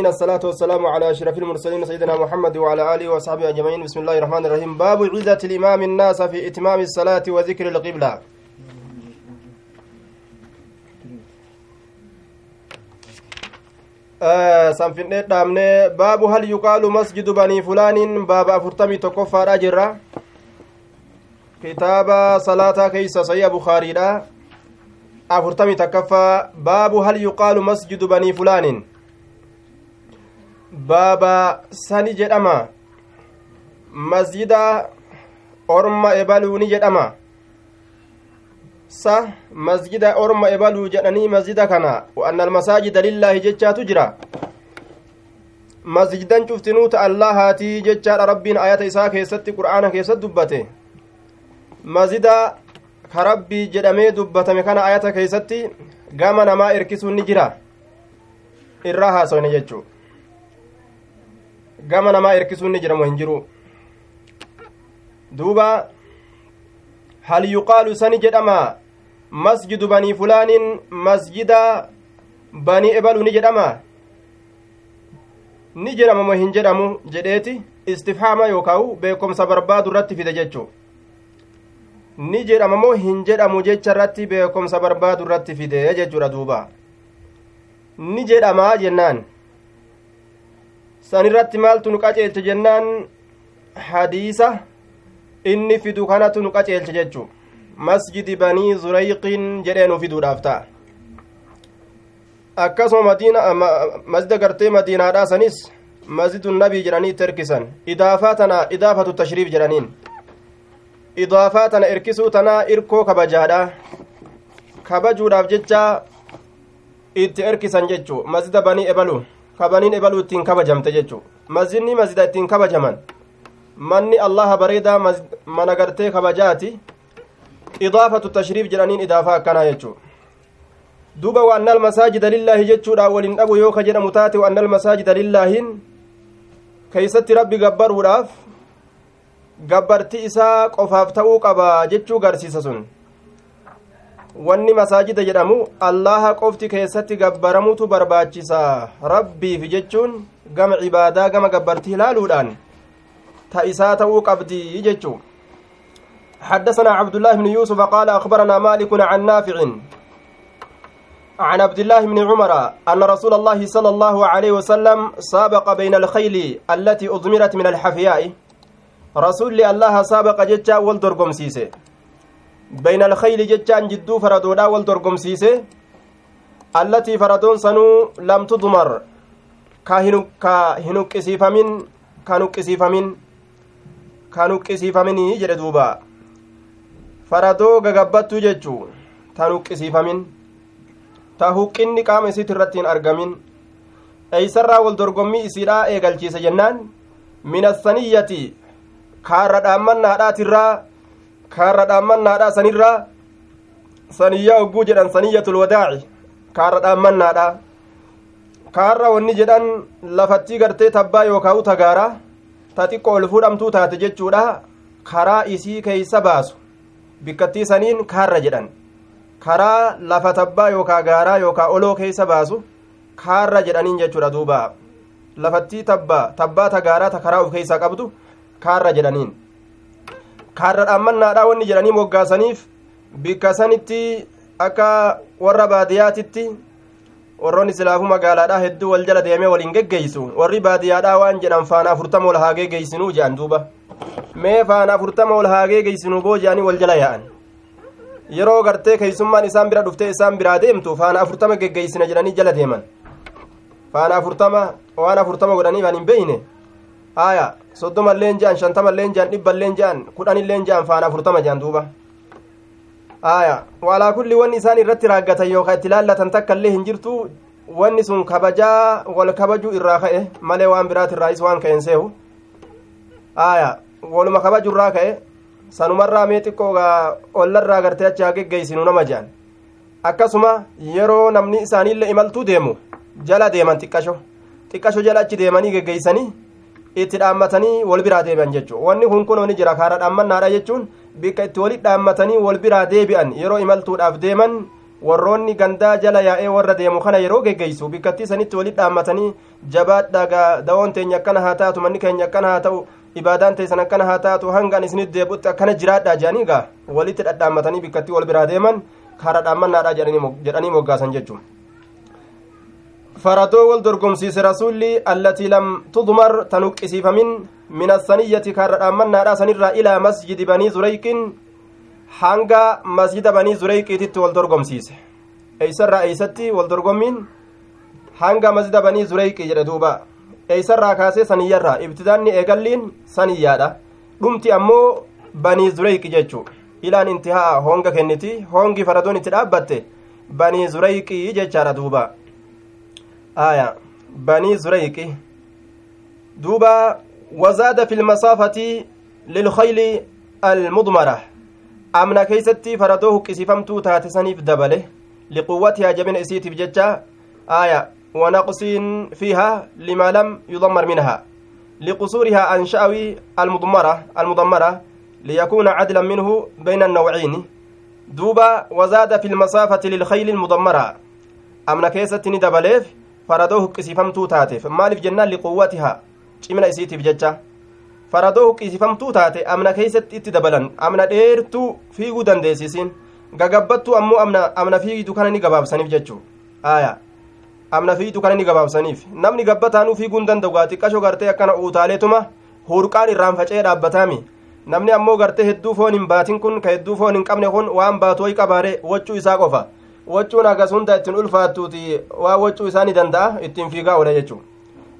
من الصلاة والسلام على أشرف المرسلين سيدنا محمد وعلى آله وصحبه أجمعين. بسم الله الرحمن الرحيم. باب عزة الإمام الناس في إتمام الصلاة وذكر القبلة. آه سنفن دامني. باب هل يقال مسجد بني فلان؟ باب أفرتمي تكفى أجرة كتاب صلاة كيس سيا بخاري أفرتمي تكفى. باب هل يقال مسجد بني فلان؟ Baaba sani jedhama masjida orma ebaluu ni jedhama sa masjida orma ebaluu jedhanii masjida kana وأن المساجد لله جتشاتو جرا masjidan cuftinuu ta allahaatii jechaadha rabbiin ayata isaa keessatti qur'aana keessatti dubbate masjida ka rabbii jedhamee dubbatame kana ayata keessatti gama namaa erkisuun ni jira irraa haasawne jechuu gama namaa erkisuun ni jiramu hin jiru duuba hal yuqaalu sani jedhama masjidu banii fulaanin masjida banii ebalu ni jedhama ni jedhama moo hin jedhamu jedheeti istifhaama yookaa'u beekomsa barbaadu irratti fide jechuu ni jedhama moo hin jedhamu jecha irratti beekomsa barbaadu irratti fide jechuudha duuba ni jedhamaa jennaan san irratti maaltu nu qaceelche jennaan hadiisa inni fidu kanatu nu qaceelche jechu masjidi banii zurayqiin jedhee nu fiduudhaaf ta'a akkasuma madiina masjida gartee madiinaadhaa sanis masjidu nabii jedhanii itti erkisan idaafaa tana idaafatu tashriif jedhaniin idaafaa tana erkisuu tanaa irkoo kabajaadha kabajuudhaaf jecha itti erkisan jechu masjida banii ebalu kabaniin ebaluu ittiin kabajamte jechu masjidni masjida ittiin kabajaman manni allaha bareedaa mana gartee kabajaati idaafatu tashriif jedhaniin idaafaa akkanaa jechu duuba waanna almasaajida lillaahi jechuudha waliin dhabu yoo ka jedhamu taate waanna almasaajida lillaahiin keeysatti rabbi gabbaruudhaaf gabbarti isaa qofaaf ta'uu qaba jechuu garsiisa sun wanni masaajida jedhamu allaha qofti keessatti gabbaramutu barbaachisa rabbiif jechuun gama cibaadaa gama gabbartii ilaaluudhaan ta isaa ta'uu qabdi jechuu حدثنا عبد الله بن يوسف قال أخبرنا مالك عن نافع عن عبد الله بن عمر أن رسول الله صلى الله عليه وسلم سابق بين الخيل التي أضمرت من الحفياء رسول الله سابق جتا والدرقم سيسي بين الخيل جتان جدو فردودا والدرقم سيسي التي فردون سنو لم تضمر كهنو كسيفمين كانوا كسيفمين كانوا كسيفمين جرى دوبا faradoo gagabbattuu jechuu tan huqqisiifamin ta huqqinni qaama isiit irratti hin argamin eeysarraa wal dorgommii isiidhaa eegalchiise jennaan min assaniyyati kaarra dhaammannaadhaatirraa kaarra dhaammannaadhaa sanirraa saniyyaa hogguu jedhan saniyyatul wadaaci kaarra dhaammannaadha kaarra wanni jedhan lafattii gartee tabbaa yookaa u tagaara ta xiqqo ol fuudhamtuu taate jechuudha karaa isii keeysa baasu bikkattii saniin kaarra jedhan karaa lafa tabbaa yookaa gaaraa yookaa oloo keessa baasu kaarra jedhaniin jechuudha duuba lafattii tabbaa tabbaa ta gaaraa ta karaa of keessaa qabdu kaarra jedhaniin kaarra dhaammannaadha wanni jedhanii moggaasaniif bikka sanitti akka warra baadiyyaatitti warroonni silaafu magaalaadhaa hedduu wal jala deemee waliin geggeeysu warri baadiyyaadhaa waan jedhan faana afurtama ol haa geggeeysinuu jedhan duuba mee faana afurtama ol haa geggeeysinuu boo jedhanii wal jala yaa'an yeroo gartee keeysummaan isaan bira dhuftee isaan biraa deemtu faana afurtama geggeeysina jedhanii jala deeman faana afurtama waan afurtama godhaniif an hin beeyne haya soddomalleen je'an shantamalleen je'an dhibballeen je'an kudhanilleen je'an faana afurtama je'an duuba. Haya walaa kulli wanni isaan irratti raaggatan yookaan itti laallatan takka illee hin jirtu wanni sun kabajaa wal kabajuu irraa ka'e malee waan biraati irraayis waan ka'een seehu. Haya waluma kabaju irraa ka'e sanumarraa mee xiqqoogaa ollarraa gartee achi haa geggeeysinu nama je'an akkasuma yeroo namni isaaniillee imaltuu deemu jala deeman xiqqasho. Xiqqasho jala achi deemanii geggeeysanii itti dhaammatanii wal biraa deebi'an jechuun wanni kun kun ni jira kaara dhaammannaadha jechuun bikka itti walit dhaammatanii wal biraa deebi'an yeroo imaltuudhaaf deeman warroonni gandaa jala yaa'ee warra deemu kana yeroo geggeeysu bikkattii sanitti walit dhaammatanii jabaadha dawoon teenya akkana haa taatu manni keenya akkana haa ta'u ibaadaan teessan akkana haa taatu hangaan isinitti deebutti akkana jiraadha jedhanii gaa walitti dhadhaammatanii bikkattii wal biraa deeman kara dhaammannaadha jedhanii moggaasan jechuun faradoo wal dorgomsiise rasuulli allatii lam tudmar tanuqqisiifamin min assaniyyati karra dhaammannaadha sanirraa ilaa masjidi banii zureyqin hanga masjida banii zureyqiititti wal dorgomsiise eeysarraa eeysatti wal dorgommiin hanga masjida banii zureyqi jedhe duuba eeysarraa kaasee saniyyarraa ibtidaanni eegalliin saniyyaadha dhumti ammoo banii zureyqi jechuu ilaan intihaa honga kenniti hongi faradoon itti dhaabbatte banii zureyqi jechaadha duuba aya banii zureyqi duuba wazaada fi lmasaafati lilkhayli almudmara amna keeysatti faradoo huqqisiifamtuu taate saniif dabale liquwwatihaa jabina isiitiif jecha aya wanaqsiin fiiha lima lam yudammar minha لقصورها عن شأوي المضمرة المضمرة ليكون عدلا منه بين النوعين دوبا وزاد في المسافة للخيل المضمرة أمنا كيسة ندبليف فردوه قسيفمتو تاتف مالف جنان لقوتها cimina isiitiif jecha faradoo huqqisiifamtuu taate amna keeysatti itti dabalan amna dheertuu fiiguu dandeessisiin gagabbattuu ammoo amna amna fiigitu kana ni gabaabsaniif jechuu aya amna fiigitu kana ni gabaabsaniif namni gabbataanuu fiiguu hin danda'u xiqqasho gartee akkana uutaaleetuma hurqaan irraan faca'ee dhaabbataami namni ammoo gartee hedduu foon hin baatin kun ka hedduu foon hin qabne kun waan baatu wayi qabaare waccuu isaa qofa waccuun agas hunda ittiin ulfaattuuti waa waccuu isaa ni danda'a ittiin fiigaa oole jechuu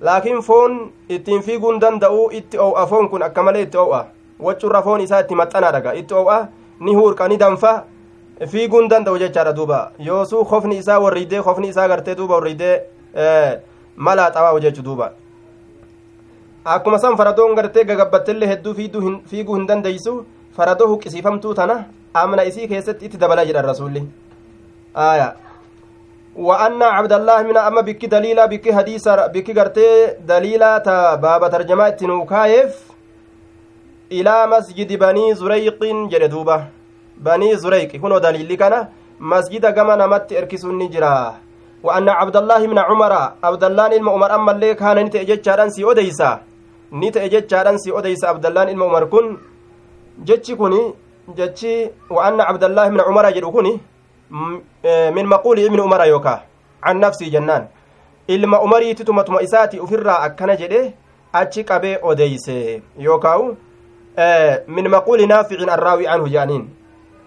laakiin foon ittiin fiiguun danda'u itti oo'a foon kun akka malee itti oo'a waccurra foon isaa itti maxxanaadhaga itti oo'a ni huurqa ni danfa fiiguun danda'u jechaadha duuba yoosuu kofni isaa warriidee kofni isaa gartee duuba warriidee malaa xawaa'u jechu duuba akkuma san faradoon gartee gagabbattellee hedduu fiiguu hin dandeeysu faradoo huqqisiifamtuu tana amna isii keessatti itti dabala jedhan rasuulli aayaa وأن عبد الله من أما بك دليلا بك حديث بك غرتي دليلا تا باب ترجمة تنوكايف إلى مسجد بني زريق جردوبة بني زريق هنا دليل كان مسجد كما نمت إركس النجرة وأن عبد الله من عمر عبد الله إلما عمر أما اللي كان نتأجج شارن سي أديسا نتأجج شارن سي أديسا عبد الله إلما عمر كن. جتشي كوني جتشي وأن عبد الله من عمر جدو كوني. min maquuli ibni umara yookaa an nafsii jennaan ilma umariiti tumatuma isaati ufirraa akkana jedhe achi qabee odeyse yookaawu min maquuli naaficin arraawi anhu jedhaniin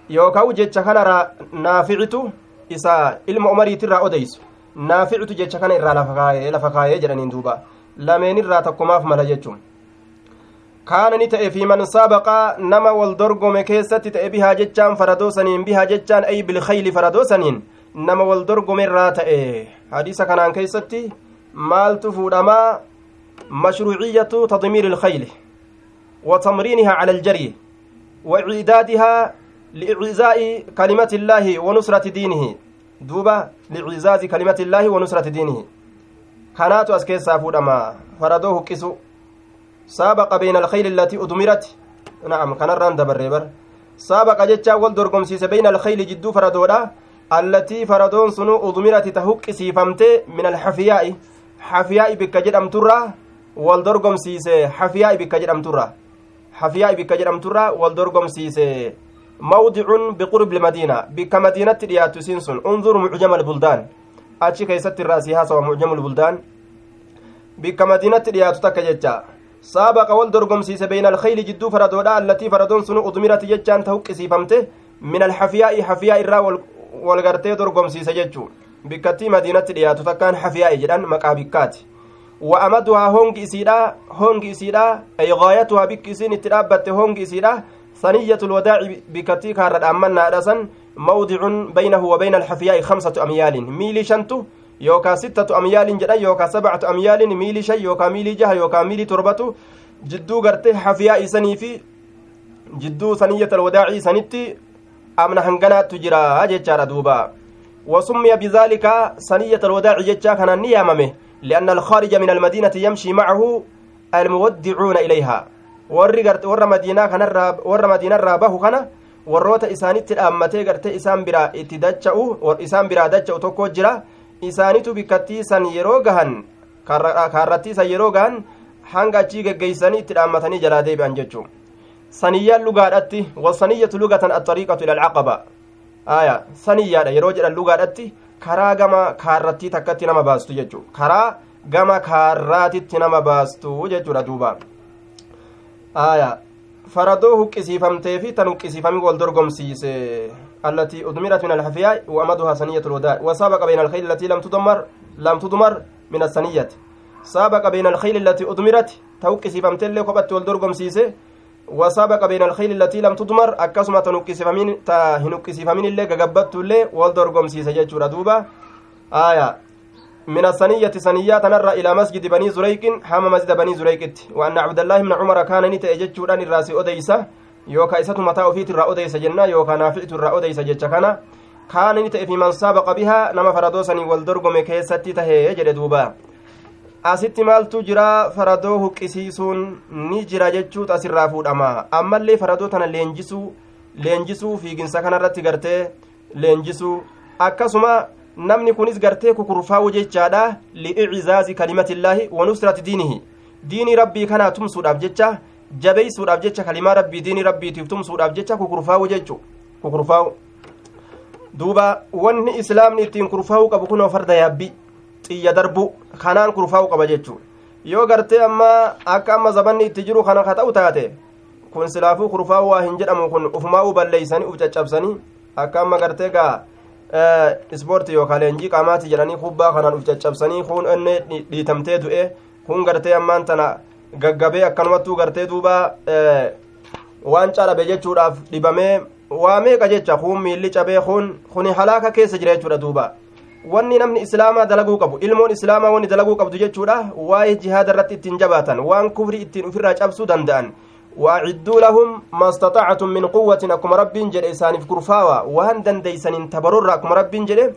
yookaawu jecha kanarraa naaficitu isa ilma umariitirraa odeysu naaficitu jecha kana irraa lafa kaayee jedhaniin duuba lameenirraa takkumaaf mala jechuun kaana ni ta'e fi man saabaqa nama wal dorgome keessatti ta'e bihaa jechaan faradoo saniin bihaa jechaan ay bilkhayli faradoo saniin nama wal dorgome irraa ta'e hadiisa kanaan keessatti maaltu fuudhamaa mashruuciyyatu tadmiiri ilkhayli wa tamriinihaa cala aljaryi wa icidaadihaa liicizaa'i kalimati illaahi wa nusrati diinihi duuba liicizaazi kalimati illaahi wa nusrati diinihi kanaatu as keessaa fuudhama faradoo huqqisu سابق بين الخيل التي أدمرت. نعم كان الران دبر بر. سابق جتشا والدرقمسيس بين الخيل جدو فردودا التي فردون سنو أدمرت تهك سيفمت من الحفياء. حفياء بك جدم ترى والدرقمسيس حفياء بك جدم ترى. حفياء بك جدم ترى والدرقمسيس موضع بقرب المدينة. بك مدينة ريات سنسن انظر معجم البلدان. أتشي كيست الرأسي هاسا معجم البلدان. بك ريات تكجتشا. سابق والدرقمسيس بين الخيل جدو فردودا التي فردون سنو أضمرت ججان تهقسيفمته من الحفياء حفياء الرا والغرتي درقمسيس ججو. بكتي مدينة دياتو تكان حفياء جدان مقابكات وأمدها هونج إسيدا هونج إسيدا أي غايتها بك إسين اترابت هونج إسيدا. ثنية الوداع بكتي كارد أمنا رسن موضع بينه وبين الحفياء خمسة أميال. ميلي شنتو yookaa sittatu amyaalin jedhan yookaa sabcatu amyaalin miilii shan yookaa miilii jaha yookaa miilii torbatu jidduu gartee hafiyaa isanii fi jidduu saniyyat alwadaacii sanitti amna hanganaattu jira jechaadha duuba سنية الوداع جتشا كان نياممه لأن الخارج من المدينة يمشي معه المودعون إليها ور مدينة كان ور مدينة رابه كان warroota isaanitti dhaammatee gartee isaan biraa itti dacha'u isaan biraa dacha'u tokko jira isaanitu bikkattii san yeroo gahan kaarrattii san yeroo gahan hanga achii geggeeysanii itti dhaammatanii jalaa deebi'an jechuu saniyyaan lugaadhatti wasaniyyatu lugatan axariiqatu ila alcaqaba aya saniyyaadha yeroo jedhan lugaadhatti karaa gama kaarrattii takkatti nama baastu jechuu karaa gama kaarraatitti nama baastu jechuudha duuba aya faradoo huqqisiifamtee fi tan huqqisiifami wal dorgomsiise التي أدمرت من الحفياء وأمدها سنية الوداع. وسابق بين الخيل التي لم تدمر لم تدمر من السنية سابق بين الخيل التي أدمرت توكسي اللي قبت والدرقم سيسي. وسابق بين الخيل التي لم تدمر أكسما تنكسفمين تهنكسفمين اللي قبت اللي والدرقم سيسي جيتشورا دوبا. آية. من الثنية ثنيات نرى إلى مسجد بني زريق حام مسجد بني زريق. وأن عبد الله بن عمر كان نتأجج أن الراس أديسة يوكا إسات متى أفيت الرا أديسة جنة يوكا نافعت الرا أديسة جتش كان كان نتأ في من سابق بها نما فردوسني والدرقم كيستي تهي جد دوبا asitti maaltu jira faradoo huqqisiisuun ni jira jechuutu asirraa fuudhama ammallee faradoo tana leenjisuu leenjisuu fiiginsa kanarratti gartee leenjisuu akkasuma namni kunis gartee kukurfaa'u jechaadha li'icizaazi kalimatillaahi wanusrati diinihi diinii rabbii kanaa tumsuudhaaf jecha jabeeysuudhaaf jecha kalimaa rabbii diinii rabbiitiif tumsuudhaaf jecha kukurfaa'u jechu kukurfaa'u duuba wanni islaamni ittiin kurfaa'uu qabu kunoo farda yaabbii xiyya darbu kanaan kurfaa'u qaba jechuu yoo gartee amma akka amma zabanni itti jiru kana ka ta'u taate kun silaafuu kurfaa'u waa hin jedhamu kun ufumaa'uu balleeysanii uf caccabsanii akka amma gartee gaa ispoortii yookaan leenjii qaamaati jedhanii kubbaa kanaan uf caccabsanii kun inni dhiitamtee du'e kun gartee ammaan tana gaggabee akkanumattuu gartee duuba waan calabe jechuudhaaf dhibamee waa meeqa jecha kun miilli cabee kun kuni halaaka keessa jira jechuudha duuba wanni namni islaamaa dalaguu qabu ilmoon islaamaa wanni dalaguu qabdu jechuudha waa'ee jihaada irratti ittiin jabaatan waan kufri ittiin ufirraa cabsuu danda'an waacidduu lahum ma istaxacatum min quwwatin akkuma rabbiin jedhe isaaniif kurfaawa waan dandeeysaniin tabaroorra akkuma rabbiin jedhe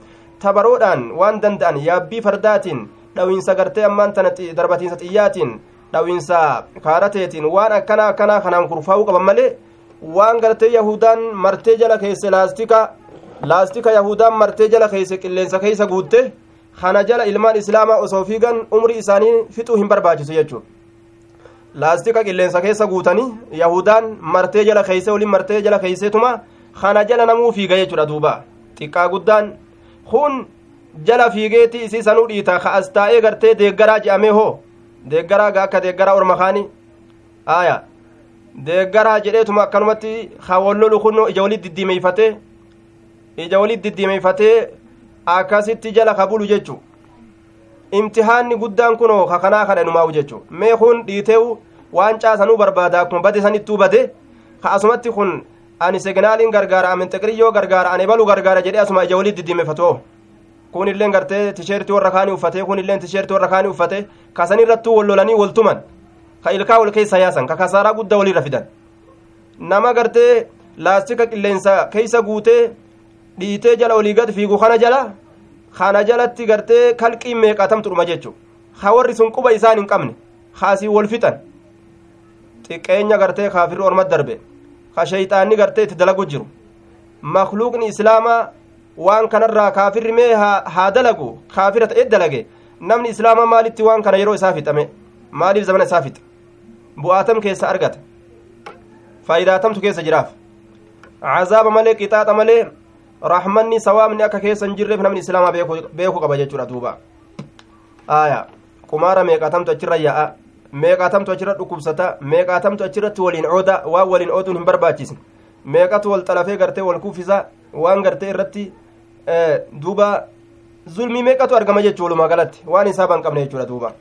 tabaroodhaan waan danda'an yaabbii fardaatiin dhawiinsa gartee ammaan tana darbatiinsa xiyyaatiin dhawiinsa kaarateetiin waan akkanaa akkanaa kanaan kurfaa'uu qaban malee waan gartee yahudaan martee jala keesse laastika laastika yahudaan martee jala keeyse qilleensa keeysa guutte kana jala ilmaan islaamaa osoo fiigan umrii isaanii fixuu hin barbaachisu jechuudha laastika qilleensa keessa guutanii yahudaan martee jala keeyse waliin martee jala keeyseetuma kana jala namuu fiiga jechuudha duuba xiqqaa guddaan kun jala fiigeeti isii sanuu dhiita ka as taa'ee gartee deeggaraa je'amee hoo deeggaraa ga akka deeggaraa orma kaani aaya deeggaraa jedheetuma akkanumatti ka wallolu kunno ija walit diddiimeeyfatee? Ija walit diddiimeeyfatee akkasitti jala ka bulu jechu imtihaanni guddaan kunoo ka kanaa kana numaa'u jechu mee kun dhiiteewu waan caasanuu barbaada akkuma bade sanittuu bade? Ka asumatti kun ani segnaaliin gargaara aminxeqiriyyoo gargaara ani balu gargaara jedhee asuma ija walit diddiimeeffatoo? Kun illeen gartee tisheertii warra kaanii uffate kun tisheertii warra kaanii uffate kasan irrattuu wal lolanii wal tuman ka ilkaa wal keessa yaasan ka kasaaraa guddaa walirra fidan nama gartee laastika qilleensa keeysa guutee dhiitee jala olii gad fiigu kana jala kana jalatti gartee kalqiin meeqatamtu dhuma jechu ha warri sun quba isaan hin qabne haasii wal fixan xiqqeenya gartee kaafirri ormat darbe ka sheyxaanni gartee itti dalagu jiru makluuqni islaamaa waan kanarraa kaafirri mee haa dalagu kaafira ta'e dalage namni islaamaa maalitti waan kana yeroo isaa fixame maaliif zamana isaa fixa bu'aatam keessa argata faayidaatamtu keessa jiraaf cazaaba malee qixaaxa malee rahmanni sawaabni akka keessa hin jirreef namni islaamaa beeku qaba jechuudha duuba aya kumaara meeqaatamtu achirra yaa'a meeqaatamtu achirra dhukkubsata meeqaatamtu achirratti waliin ooda waan waliin ooduun hin barbaachisne meeqatu wal xalafee gartee wal kuffisa waan gartee irratti duuba zulmii meeqatu argama jechuu walumaa galatti waan hisaaba hin qabne jechuudha duuba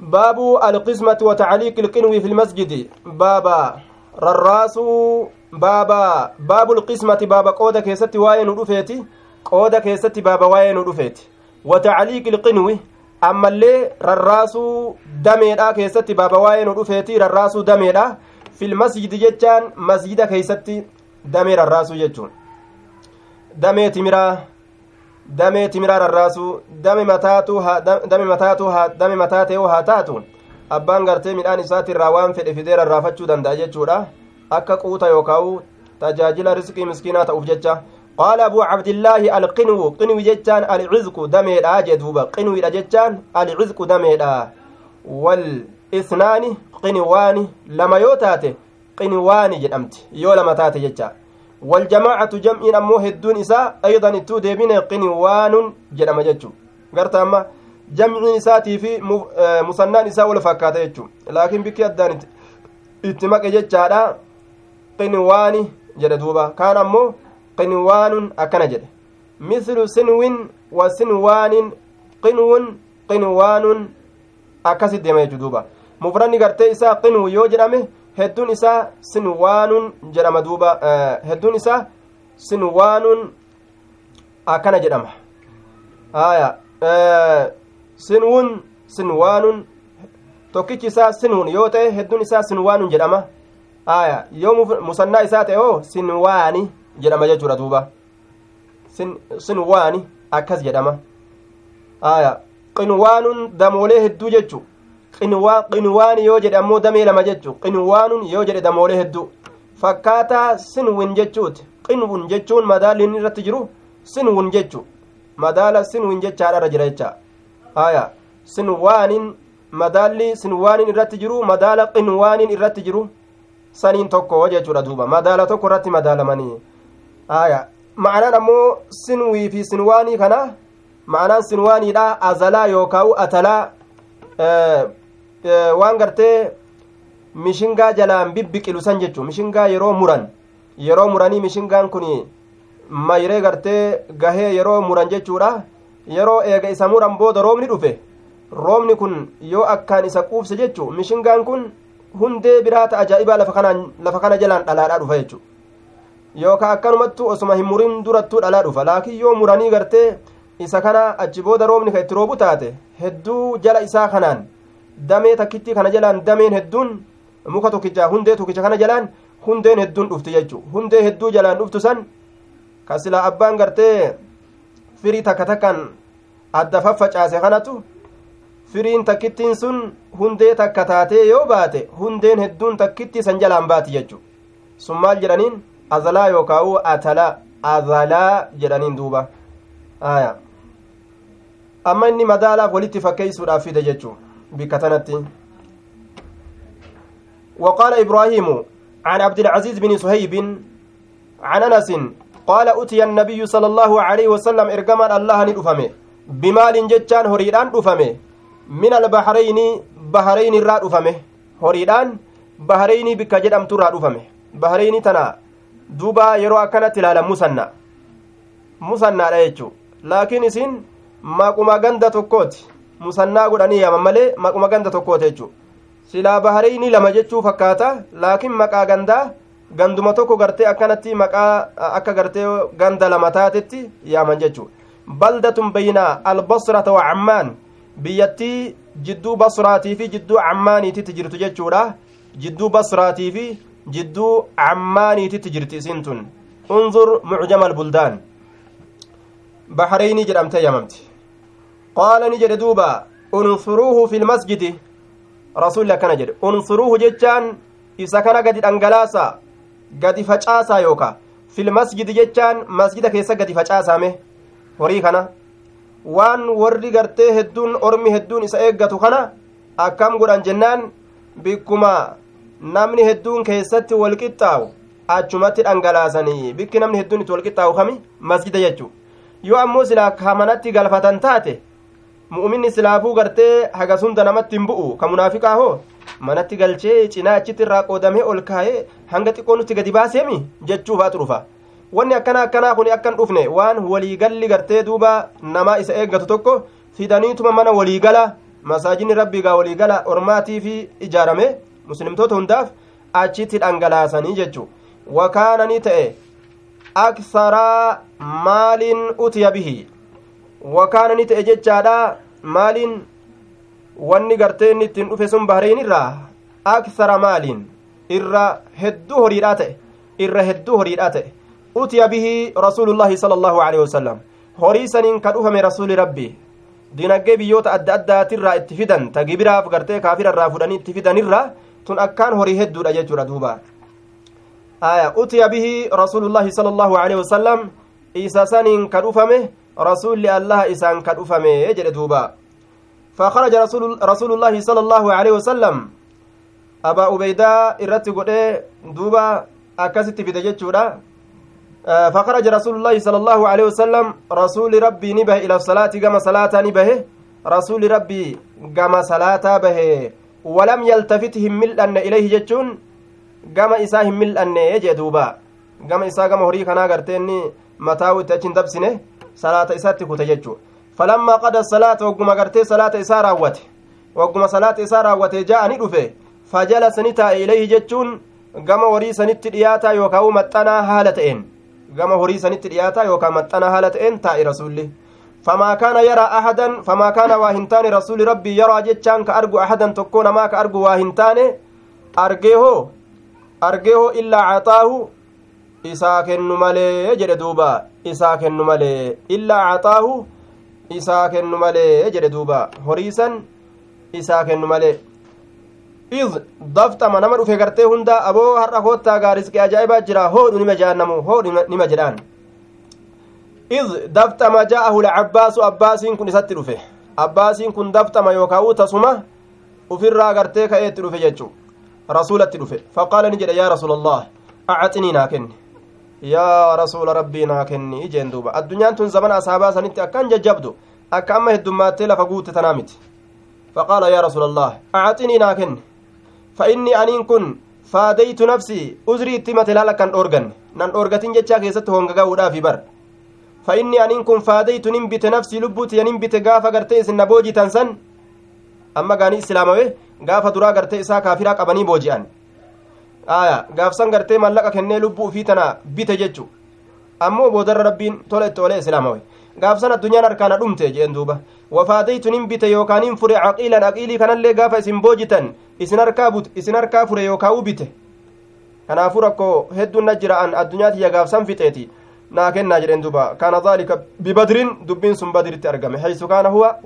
baabu alqismati wa tacliiqi ilqinwi fi lmasjidi baaba rarraasuu baaba baabu lqismati baaba qooda keessatti waa'ee nu dhufeeti qooda keessatti baaba waa'ee nu dhufeeti wa tacliiqi ilqinwi ammallee rarraasuu dameedha keessatti baaba waa'ee nu dhufeeti rarraasuu dameedha fil masjidi jechaan masjida keeysatti damee rarraasuu jechuun damee timiraa damee timiraa rarraasuu dame mataatu dame mataatu dame mataa ta'uu haa taatu abbaan gartee midhaan isaati irraa waan fedhe fidee rarraafachuu danda'a jechuudha akka quuta yookaa'u tajaajila risqii miskiinaa ta'uuf jecha قال أبو عبد الله القنو قنو جتان العزق دميدا جدوبا قنو إلى جتان العزق دميدا والإثنان قنوان لما يوتاتي قنوان جدمت يو لما تاتي جتا والجماعة جمع أمو هدون إساء أيضا التو ديبين قنوان جدم جتشو قرت أما جمع إساتي في مسنان إساء ولا فكاتا جتشو لكن بكي أدان اتمك جتشا قنوان جدوبا كان أمو qinwaanun akkana jedhe mislu sinwin wa sinwaanin qinwun qinwaanun akkasit deema jechuu duuba mufranni gartee isaa qinwu yoo jedhame hedduun isaa sinwaanun jedhama duuba hedduun isaa sinwaanun akkana jedhama aya sinwun sinwaanun tokkichi isaa sinwun yoo ta'e hedduun isaa sinwaanun jedhama aya yoo musannaa isaa ta'e oo sinwaani jedhama jechuudha duuba sinwaani akkas jedhama aya qinwaanun damoolee hedduu jechu qinwaani yoo jedhe ammoo damee lama jechu qinwaanun yoo jedhe damoolee hedduu fakkaataa sinwin jechuuti qinwun jechuun madaalli inni irratti jiru sinwun jechu madaala sinwin jechaadharra jira jecha aya sinwaanin madaalli sinwaanin irratti jiru madaala qinwaanin irratti jiru saniin tokko jechuudha duuba madaala tokko irratti madaalamanii aya ma'anaan ammoo sinwii fi sinwaanii kana ma'anaan sinwaaniidha azalaa yookaan atalaa waan gartee mishingaa jalaan bibbiqilu san jechuun mishingaa yeroo muran yeroo muranii mishingaan kun mayree gartee gahee yeroo muran jechuudha yeroo eega isa muran booda roobni dhufe roobni kun yoo akkaan isa quubse jechuun mishingaan kun hundee biraata ajaa'ibaa lafa kana jalaan dhalaadhaa dhufa jechuudha. yookaan akkanumattu osuma hin murin durattuu dhalaa dhufa laakiin yoo muranii gartee isa kana achi booda roobni kan itti roobu taate hedduu jala isaa kanaan damee takkitti kana jalaan dameen hedduun muka tokkicha hundee tokkicha kana jalaan hundeen hedduun dhufti jechuu hundee hedduu jalaan dhuftu san ka silaa abbaan gartee firii takka takkaan adda faffacaase kanatu firiin takkittiin sun hundee takka taatee yoo baate hundeen hedduun takkitti san jalaan baati jechuu sun maal jedhaniin azalaa yookaan atalaa azalaa jedhaniin duuba aya amma inni madaalaaf walitti fakkeeysuudhaaf fide jechuu bikka tanatti وقال إبراهيم عن عبد العزيز بن صهيب عن أنس قال أتي النبي صلى الله عليه وسلم إرجما الله ندفمه بمال جتان هريدان دفمه من البحرين بحرين الرا دفمه. هريدان بحرين بك جدم ترى دفمه. بحرين تنا duuba yeroo akkanatti ilaalan musanna musannaadha jechuu laakiin isin maquma ganda tokkooti musannaa godhanii yaaman malee maquma ganda tokkooti jechuu silaa bahareyni lama jechuu fakkaata laakiin maqaa gandaa ganduma tokko gartee akkanatti maqaa akka gartee ganda lama taatetti yaaman jechuu baldatun bayna albasrata wa cammaan biyyattii jidduu basraatii fi jidduu cammaaniititti jirtu jechuudha jidduu basraatii fi jidduu cammaaniititti jirti isin tun unzur mucjama albuldaan baxreyni jedhamte yamamti qaala ni jedhe duuba unsuruuhu fi lmasjidi rasulli akkana jedhe unsuruuhu jechaan isa kana gadi dhangalaasa gadi facaasaa yooka filmasjidi jechaan masjida keessa gadi facaasame horii kana waan warri gartee hedduun ormi hedduun isa eeggatu kana akkam godhan jennaan bikkuma namni hedduun keessatti walqixxaawu achumatti dhangalaasanii bikki namni hedduun itti walqixxaawu kami masjida jechuu yoo ammoo silaa kamanatti galfatan taate mu'minni silaafuu gartee hagas hunda namatti hin bu'u. Ka munaafiqaa hoo? Manatti galchee cinaa achitti irraa qoodamee ol kaa'ee hanga xiqqoo nutti gadi baaseemi jechuufaatu dhufa wanni akkana akkanaa kun akkan dhufne waan waliigalli gartee duuba namaa isa eeggatu tokko fidaniituma mana waliigala masaajinni rabbiigaa waliigala ormaatii fi ijaarame muslimtoota hundaaf achitti dhangalaasanii jechuu wakaana ni ta'e aksaraa maaliin utiya bihi wakaana ni ta'e jechaadha maaliin wanni gartee inni ittiin dhufe sun bahreyn irraa aksara maaliin irra hedduu horiidhaa ta'e irra hedduu horiidhaa ta'e utiya bihi rasuulullaahi sala allaahu aleyhi wasalam horii saniin ka dhufame rasuuli rabbii dinagdee biyyoota adda addaatirraa itti fidan ta gibiraaf gartee kaafirarraa fudhanii itti fidanirraa tun akkaan horii hedduudha jechuudha duuba aya utiya bihi rasuulullaahi sala allaahu aleyhi wasalam isa saniin ka dhufame rasuulli allaha isaan ka dhufame jedhe duuba رسول رسول الله صلى الله عليه وسلم. أبا أبيدا إرتي قد دوبا أكست في دجتشورا فخرج رسول الله صلى الله عليه وسلم. رسول ربي نبه إلى الصلاة كما صلاة نبه. رسول ربي كما صلاة به. ولم يلتفتهم ملأن إليه جتشون كما إساهم ملأن يجي دوبا كما إسا كما هري كنا قرتيني متاو تأتين دبسنه صلاة إساتي كتجتشو فلما قضى الصلاة وقم قرتي صلاة إسا راوته وقم صلاة إسا راوته جاءني رفه فجلس نتا إليه جتشون كما وري سنت دياتا يوكاو متنا هالتين كما هري سنت دياتا يوكا متنا هالتين تاء رسوله فما كان يرى أحدا فما كان واهنتان رسول ربي يرى جتشان كأرجو أحدا تكون ما كأرجو واهنتان أرجيه أرجيه إلا عطاه isaa kennu malee jedhe duuba isaa kennu malee illaa cataahu isaa kennu malee jedhe duuba horiisan isaa kennu malee id daftama nama dhufe gartee hunda aboo har'a koottaa gaariskee ajaa'ibaa jira hoodhu nima jaannamu hoodhu nima jedhaan id daftama ja'ahu lacabbaasu abbaasiin kun isatti dhufe abbaasiin kun daftama yookaa tasuma ufirraa gartee ka'eetti dhufe jechu rasulatti dhufe faqaala ni jedhe yaa rasuula allah acaxinii yaa rasuula rabbii naa kenni ijeen duuba. Addunyaan tun zamana asaabaa sanitti akkan jajjabdu akka amma heddumaattee lafa guutte tanaa miti. Faqaala yaa rasuula allah acaxinii naa kenne fa inni aniin kun faadaytu nafsii uzrii itti himate laal akkan dhoorganne. Nan dhoorgatin jechaa keessatti hongaga'uudhaafi bar. Fa inni aniin kun faadaytu nin bite nafsii lubbuutiya nin bite gaafa gartee isin na boojitan san. Amma gaanii islaamawe gaafa duraa gartee isaa kaafiraa qabanii booji'an aya gaafsan gartee mallaqa kennee lubbuu ufii tana bite jechu ammoo boodarra rabbiin tola itti olee islaamawe gaafsan addunyaan harkaana dhumte jeen duuba wafaadaytu nin bite yookaaniin fure caqiilan aqiilii kanallee gaafa isin boojitan isin harkaa but isin harkaa fure yookaa'u bite kanaafuu rakkoo hedduun na jira'an addunyaa tiyya gaafsan fixeeti naa kennaa jedheen duba kaana daalika bibadrin dubbiin sun badritti argame haysu kaana huwa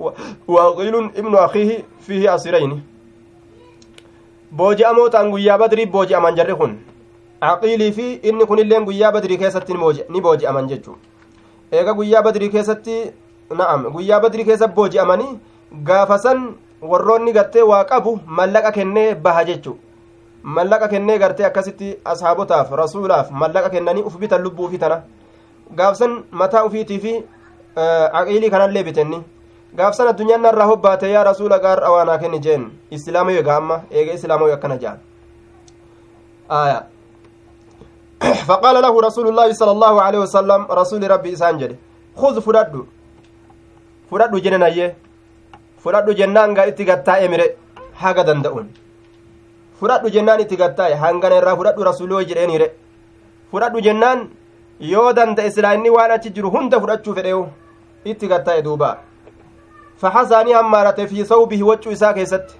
waaqiilun ibnu akiihi fiihi asirayni booji'amootaan guyyaa badrii booji'aman jarri kun. Aqiilii fi inni kunilleen guyyaa badrii keessatti ni booji'aman jechuu eega guyyaa badrii keessatti na'am guyyaa badrii keessa booji'amanii gaafasan warroonni gartee waa qabu mallaqa kennee baha jechuu. Mallaqa kennee gartee akkasitti ashaabotaaf rasuulaaf mallaqa kennanii uf bitan lubbuu ufi tana. Gaafsan mataa ufiitii fi aqiilii kanallee bitenni gaafsan addunyaan narraa hobbaate yaa rasuula gaar awaanaa kenni jeen islaama eega amma eega islaama akkana jaan aya فقال له رسول الله صلى الله عليه وسلم رسول ربي إسان جده خذ فردو فردو جنن أيه فردو جنان غا اتغتا امره حاجة دندؤون فردو جنان اتغتا هانغان را فردو رسولو جدين ره فردو جنان yoo danda'e silaa inni waan achi jiru hunda fudhachuu fedheewu itti gatta'e duuba faxasaanii hammaarate fi sawbihi waccuu isaa keessatti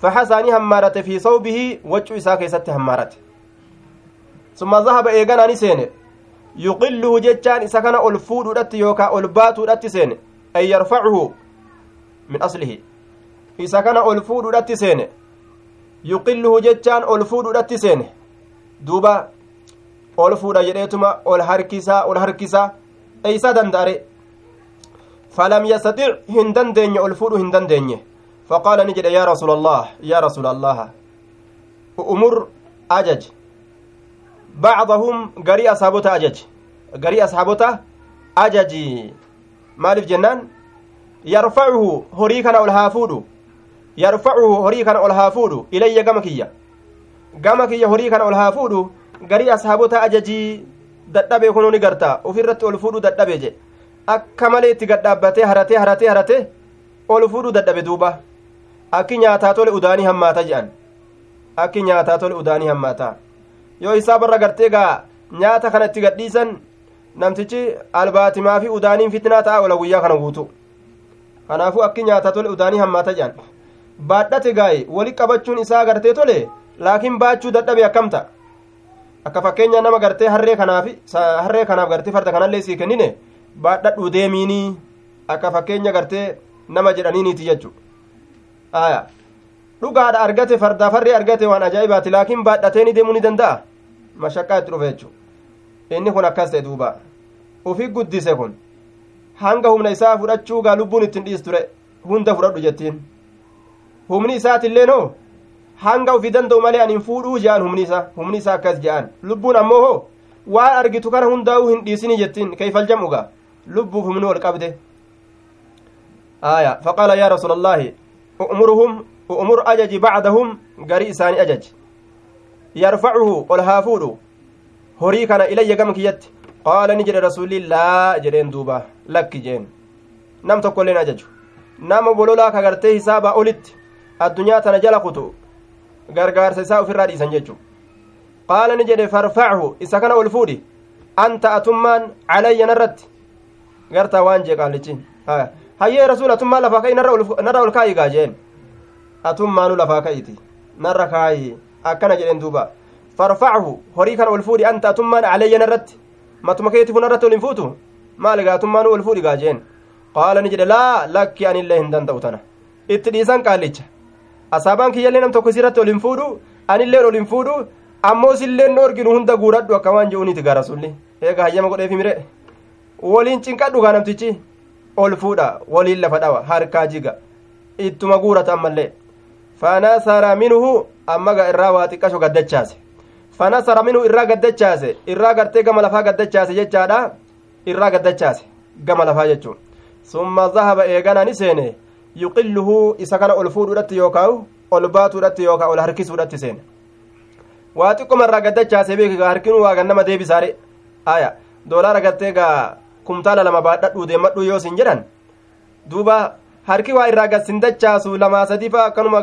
faxasaanii hammaarate fi sawbihi waccuu isaa keessatti hammaarate summa zahaba eeganaani seene yuqilluhu jechaan isa kana ol fuudhuudhatti yookaa ol baatuudhatti seene an yarfacuhu min aslihi isa kana ol fuudhuudhatti seene yuqilluhu jechaan ol fuudhuudhatti seene duuba ol fuudha jedheetuma ol harkisaa ol harkisaa eeysaa danda'are jedhe allah yaa rasuula allaha umur ajaj bacdahum garii ashaabota ajaj garii ashaabota ajaji maaliif jennaan yarfacuhu horii kana ol haa fuudhu yarfacuhu horii kana ol haa fuudhu ilayya gama kiyya gama kiyya horii kana ol haa fuudhu garii ashaabota ajajii dadhabee kunuu ni garta ofirratti ol fuudhuu dadhabe je akka malee itti gadhaabbatee haratee haratee haratee ol fuudhuu dadhabe duuba. Akki nyaataa tole udaanii hammaata jedhan akki nyaataa tole udaanii hammaata. Yoo hisaabarra gartee gaa nyaata kana itti gadhiisan namtichi albaatimaa fi udaaniin fitnaa ta'a ola guyyaa kana guutu. Kanaafuu akki nyaataa tole udaanii hammaata jedhan baadhate gaaye wali qabachuun isaa gartee tole laakiin baachuu dadhabe akkamta akka fakkeenya nama gartee harree kanaaf harree kanaaf gartee farda kanallee sii kennine baadhadhu deemiinii akka fakkeenya gartee nama jedhaniiniiti jechu aya dhugaadha argate fardaaf harree argate waan ajaa'ibaati laakiin baadhateeni deemuu ni danda'a mashakkaa itti dhufe jechu inni kun akkas ta'e duuba ufi guddise kun hanga humna isaa fudhachuu gaa lubbuun ittiin dhiis ture hunda fudhadhu jettiin humni isaatillee noo hanga ufi danda'u malee anin fuudhuu je'an humni isaa humni isaa akkas je'an lubbuun ammoo hoo waan argitu kana hundaa'uu hin dhiisini jettiin keeyfal jam'uga lubbuuf humni ol qabde aya faqaala yaa rasuula allaahi u'muruhum u'mur ajaji bacdahum garii isaanii ajaji yarfacuhu ol haa fuudhu horii kana ilayya gama kiyyatti qaala ni jedhe rasuulli laa jedheen duuba lakki jeen nam tokko illeen ajaju nama bololaa ka gartee hisaabaa olitti addunyaa tana jala kutu gargaarsa isaa ufirraa dhiisan jechu qaala ni jedhe farfachu isa kana ol fuudhi anta atummaan calayya narratti gartaa waan jee qaalichi hayyee rasuul atummaan lafaa ka'i narra ol kaa'i gaa jeen atummaanu lafaa ka'iti narra kaa'i akkana jedhen duuba farfachu horii kana ol fuudhi anta atummaan calayya narratti matuma keetifun irratti ol hin fuutu maal egaa atummaanu ol fuudhi gaa jeen qaala ni jedhe laa lakki anillee hin danda'u tana itti dhiisan qaalicha asaabaan kiyyallee nam tokko isirratti ol hin fuudhu anilleen ol hin fuudhu ammoo silleen nu orginu hunda guuradhu akka waan je'uniiti gaa eega hayyama godheefi mire waliin cinqadhu gaa namtichi ol fuudha waliin lafa dhawa harkaa jiga. Ittuma guurata ammallee fanasara minhu amma ga irraa waa xiqqasho gaddachaase. Fanasara minhu irraa gaddachaase irraa gartee gama lafaa gaddachaase jechaadha irraa gaddachaase gama lafaa jechuun. Summa zahaba eeganaa ni seene yuqilluhu isa kana ol fuudhuudhatti yookaa ol baatuudhatti yookaa ol harkisuudhatti seene. Waa xiqqoma irraa gaddachaase beeki harkinuu waa gannama deebisaare. Aya doolaara gartee kumtaala lama baadhadhuu deemadhu yoo sin jedhan duuba harki waa irraa gassin dachaasu lamaa sadii fa'a akkanuma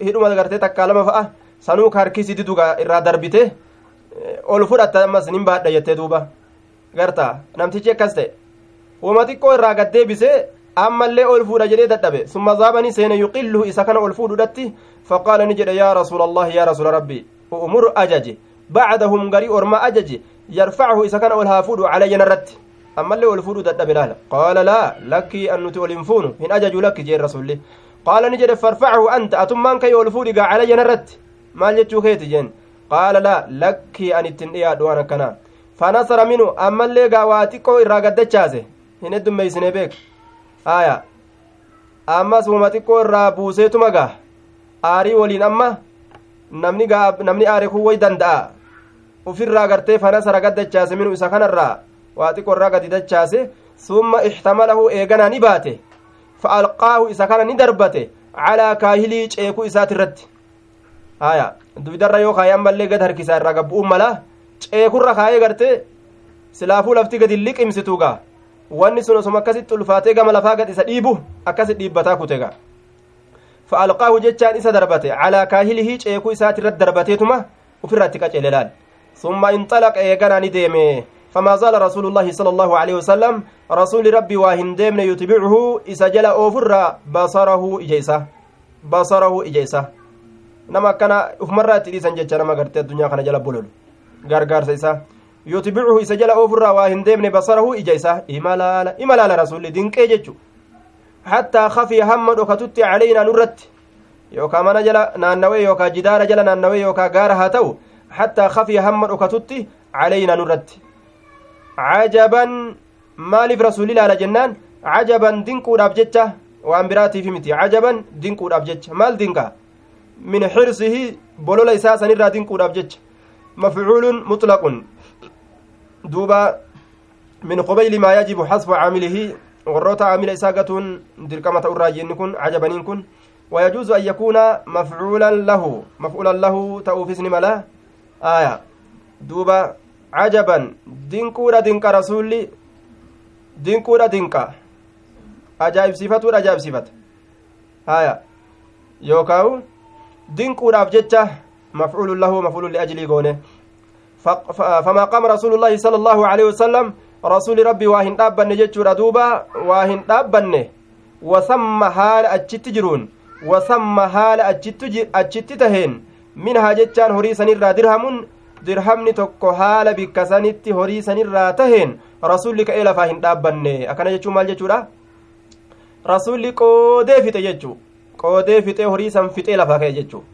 hidhuma gartee takkaa lama fa'a sanuu ka harkisi didu gaa irraa darbite ol fudhatta ammas nin baadha jettee duuba garta namtichi akkas ta'e wama xiqqoo irraa gad deebise ammallee ol fuudha jedhee dadhabe summa zaabanii seene yuqilluhu isa kana ol fuudhudhatti faqaala ni jedhe yaa rasuula allahi yaa rasuula rabbii umur ajaje bacdahum garii orma ajaje yarfachu isa kana ol haa fuudhu calayyan irratti ammallee ol fuudhuu dadhabe laala qaala laa lakkii an nuti ol hin fuunu hin ajaju lakki jeen rasulli qaala ni jedhe farfachu anta atummaan kay ol fuudhi gaa calayyan irratti maal jechuu keeti jeen qaala laa lakkii an ittin dhiyaadhu waan akkanaa fanasara minu ammallee gaa xiqqoo irraa gaddachaase hin heddummeeysine beek aya ammas wama xiqqoo irraa buuseetuma gaa aarii waliin amma namni namni aare kun way danda'a ufirraa gartee fanasara gaddachaase minu isa kanarraa waa xiqqoo irraa gadi dachaase summa ixtamalahu eeganaa ni baate. Fa alqaahu isa kana ni darbate calaa kaahilii ceekuu isaati irratti. Haya duydarra yoo kaaye ammallee gad harkisaa irraa gabbu'uun mala ceekurra kaayee gartee silaafuu lafti gadi liqimsituugaa wanni sun osuma akkasitti ulfaatee gama lafaa gad isa dhiibu akkasit dhiibbataa kutega fa alqaahu jechaan isa darbate calaa kaahilihi ceekuu isaati irratti darbateetuma ufirratti qaceele laal. Summa inxalaqa eeganaa ni deeme فما زال رسول الله صلى الله عليه وسلم رسول ربي واهن ديمن يتبعه إذا جل أوفر بصره إجيسة. بصره إجيسة. نما كان أفمرات إذا جت نما قرت الدنيا كان جل بولول. غرغر سيسا. يتبعه إذا جل أوفر واهن ديمن بصره إجيسة. إمالا إمالا رسول دين كيجتشو حتى خفي هم دكتت علينا نرت. يوكا من جل نانوي يوكا جدار جل نانوي يوكا غار هاتو حتى خفي هم دكتت علينا نرت. Cajaban maaliif rasuli ilaala jennaan cajaban dinquudhaaf jecha waan biraatiif miti cajaban dinquudhaaf jecha maal dinqa min xirsihi bolola isaa sanirraa dinquudhaaf jecha mafcuulun mutlaqun duuba min qubayli maa yajibu xasfu caamilihi warroota caamila isaa gatuun dirqama ta'urraa jenni kun cajabaniin kun ويجوز أن يكون مفعولا له مفعولا له تأوفيس ملا آية دوبا cajaban dinquudha dinqa rasulli dinquudha dinqa ajaa'ibsiifatuudha ajaa'ibsiifata haya yookaawu dinquudhaaf jecha mafcuulun lahu mafcuulun liajlii goone famaa qaama rasuulullaahi sala allaahu aleyhi wasalam rasuli rabbii waa hin dhaabbanne jechuudha duuba waa hin dhaabbanne wasamma haala achitti jiruun wasamma haala achitti taheen minhaa jechaan horii sanirraa dirhamuun dirhamni tokko haala bikka sanitti horii sanirraa taheen rasulli ka'ee lafaa hin dhaabbanne akkana jechuun maal jechuudha rasulli qoodee fixe jechuu qoodee fixee horii san fixee lafaa ka'e jechuu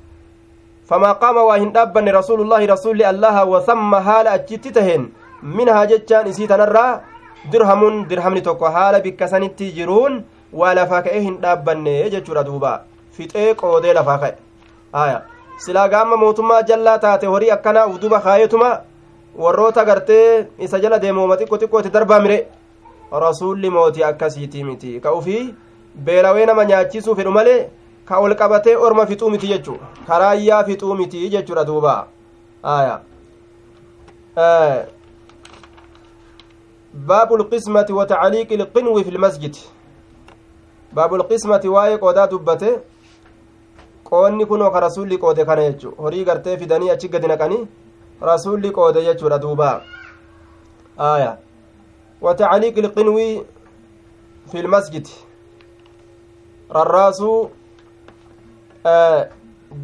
فما قام واهن دابن رسول الله رسول الله وثم حال أجت تهن منها جتان إسي تنرى درهم درهمني توكو حال بكسنتي جرون ولا فاكئه هن دابن جتشورا دوبا fixee qoodee lafaa ka'e haya silaa gaama mootummaa jallaa taate horii akkana uduba kaayetuma warroota gartee isa jala deemuma xiqqo xiqqooti darbaa mire rasuulli mootii akkasiitii miti ka ufii beelawee nama nyaachisuu fedhu malee ka ol qabatee orma fixuu miti jechu karaayyaa fixuu miti jechuudha duuba aya باب القسمة وتعليق القنو في المسجد باب القسمة واي قودا دبته qoonni kunoo ka rasulli qoode kana jechu horii gartee fidanii achi gadi naqanii rasulli qoode jechuudha duuba aya وتعليق القنوي في المسجد rarraasuu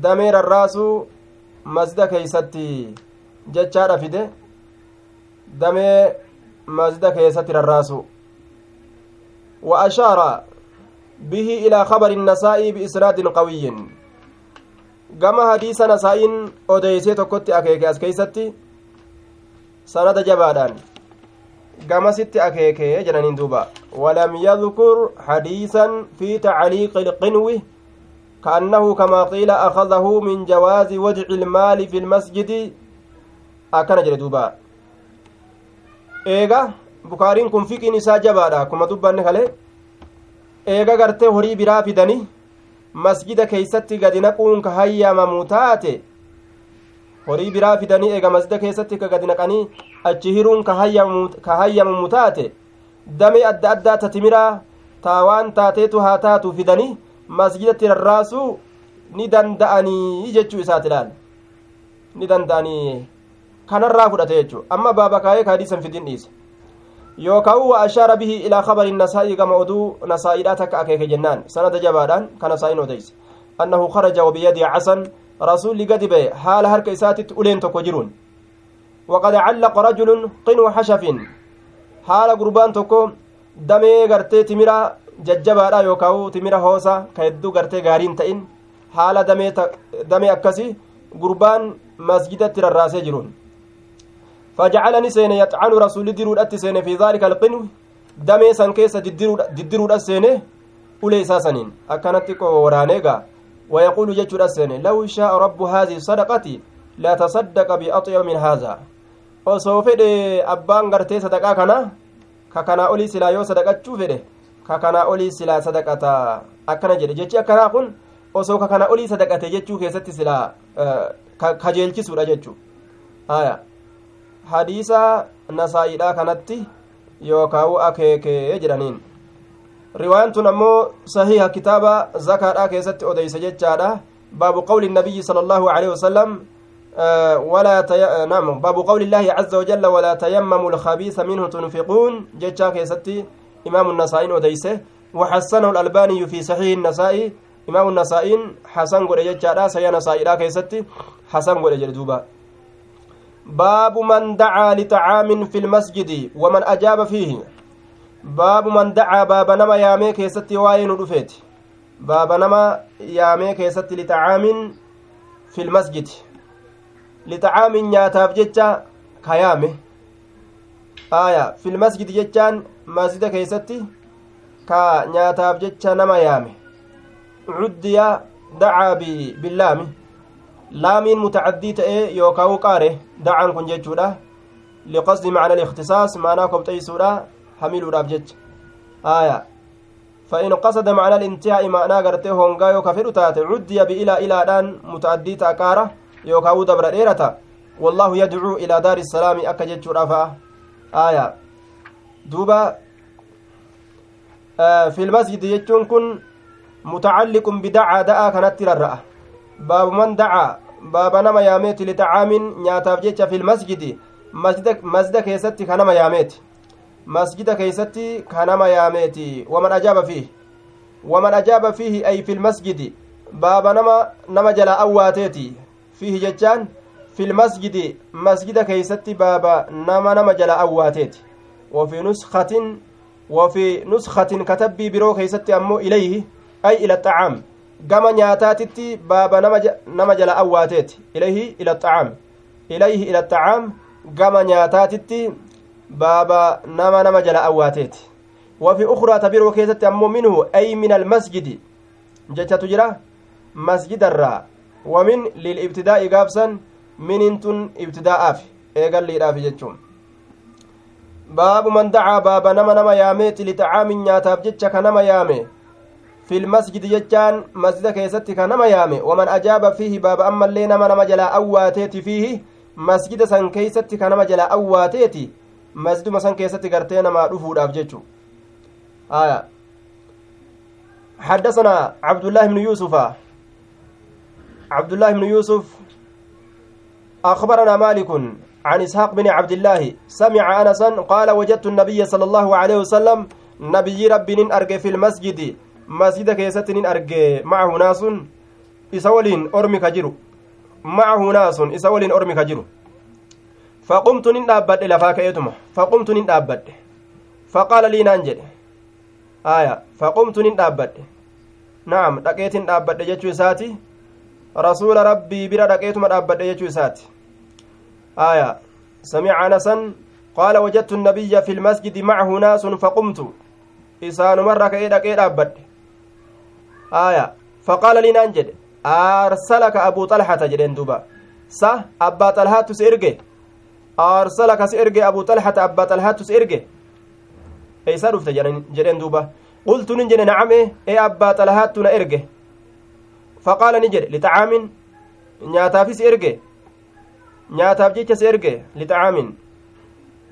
damee rarraasuu masjida keeysatti jechaadha fide damee masjida keessatti rarraasu wa ashaara bihi ilaa khabari النسائي بإسناد قوي gama hadiisa nasaa'iin odeysee tokkotti akeeke as keeysatti sanada jabaadhaan gamasitti akeeke jedhaniin duuba walam yadkur hadiisan fi tacliiqi ilqinwi كأنه كما قيل أخذه من جواز وضع المال في المسجد أكن جلدوبا إيغا بكارين كن فيكين إسا جبادا كما دبان خلي إيغا غرتي هري برا فدني masjida keeysatti gadi naquun ka hayyamamu taate horii biraa fidanii eega masjida keessatti ka gadi naqanii achi hiruun ka hayyamamu taate damee adda addaa ta timiraa taa waan taateetu haa taatu fidanii masjidatti rarraasuu ni danda'anii jechuu isaati laal ni danda'anii kanarraa fudhate jechuu amma baaba kaayee kaadiisan fidin dhiise yookaan wa ashaara bihi ilaa khabari nasaa'ii gama oduu nasaa'iidhaa takka akeeke jennaan sanada jabaadhaan ka nasaa'iin odeyse annahu kharaja wabiyadii casan rasuulli gadi ba'e haala harka isaatitti uleen tokko jiruun waqad callaqa rajulun qinwa xashafin haala gurbaan tokko damee gartee timira jajjabaadha yookaan timira hoosa ka hedduu gartee gaariin ta'in haala damee akkasii gurbaan masjidatti rarraasee jiruun فجعلني سين يطعن رسول ديرود أتسين في ذلك القنو دمي سن كيس ددرود أسين أولي ساسنين أكانت ورانيغا ويقول جتشود أسين لو شاء رب هذه صدقتي لا تصدق بأطيب من هذا osoo fedhe abbaan gartee sadaqaa kana ka kanaa olii silaa yoo sadaqachuu fedhe ka kanaa olii silaa sadaqata akkana jedhe jechi akkanaa kun osoo ka kana olii sadaqate jechuu keessatti silaa kajeelchisuudha jechuu haya hadiisa nasaa'iidha kanatti yookaan akeekee jedhaniin riwaayan tun ammoo sahiha kitaaba zakaadha keessatti odeyse jechaadha baabu qawli nabiyyi sala allahu aleyhi wasalam ولا تي... نعم باب قول الله عز وجل ولا تيمموا الخبيث منه تنفقون جتشا كيستي إمام النسائي وديسه وحسنه الألباني في صحيح النسائي إمام النسائي حسن قول جتشا سيا نسائي كيستي قول جلدوبا باب من دعا لطعام في المسجد ومن أجاب فيه باب من دعا باب نما يامي كيستي واين رفيت باب نما يامي كيستي لطعام في المسجد لطعام نياتاف جتشا كيامي آية في المسجد جتشان مسجد كيستي كا نياتاف جتشا نما يامي عدي دعا باللامي laamiin mutacaddii ta'ee yookaan qaare dacaan kun jechuudha liqasdi macna likhtisaas maanaa kobxeeysuudha hamiluudhaaf jecha aya فإن قصد معنى الانتهاء معنى غرتي هونغا يو كفر تات عدي بإلى إلى دان متعدي تأكارة يو كاو دبر ديرتا والله يدعو إلى دار السلام أكجت رفا آية. دوبا آه في المسجد يجون كن متعلق بدعا دعا كانت الرأى baabu man dacaa baaba nama yaameeti lixacaamin nyaataaf jecha fi lmasjidi masjida keessatti ka nama yaameeti masjida keeysatti ka nama yaameeti waman ajaaba fiihi waman ajaaba fiihi ay fi lmasjidi baaba nama nama jalaa awwaateeti fiihi jechaan fi lmasjidi masjida keeysatti baaba nama nama jalaa awwaateeti وفي نسخة وفي نسخة كتبي برو كيست أمو إليه أي إلى الطعام gama nyaataatitti baaba nama jala awwaateeti ilayhi ila axacaam ilayhi ila axacaam gama nyaataatitti baaba nama nama jala awwaateeti wafi ukraa tabiroo keessatti ammoo minhu ay min almasjidi jechatu jira masjidarraa wamin lilibtidaa'i gaabsan minintun ibtidaa'aaf eegalliidhaaf jechuun baabu man dacaa baaba nama nama yaameeti lixacaamin nyaataaf jecha ka nama yaame في المسجد جتان مسجد كيستي كنما يامي. ومن أجاب فيه باب أما اللي نما نما جلا أواتيتي فيه مسجد سن كيستي كنما جلا أواتيتي. مسجد مسن كيستي قرتين ما رفود أفجتشو آية. حدثنا عبد الله بن يوسف. عبد الله بن يوسف. أخبرنا مالك عن إسحاق بن عبد الله. سمع أنسا قال وجدت النبي صلى الله عليه وسلم نبي ربي أرجى في المسجد. Masjida keessatti nin arge macahu naasun isa waliin ormi ka jiru macahu naasun isa waliin ormi ka jiru faqumtu nin dhaabbadhe lafaa ka'eetuma faqumtu nin dhaabbadhe faqaala lii naan jedhe aya faqumtu nin dhaabbadhe naam dhaqeetin dhaabbadhe jechuu isaati rasuula rabbii bira dhaqeetuma dhaabbadhe jechuu isaati aya samica anasan qaala wajadtu النبي في المسجد معه ناس فقمت isaanumarra ka'ee dhaqee dhaabbadhe xalhata jedheen duuba sa abbaa xalhaattu si erge aarsalaka si erge abuu xalhata abbaa xalhaattu si erge eeysa dhufte jedheen duuba qultu nin jedhe nacame e abbaa xalhaattu na erge faqaala ni jedhe lixacaamin nyaataafi si erge nyaataaf jecha si erge lixacaamin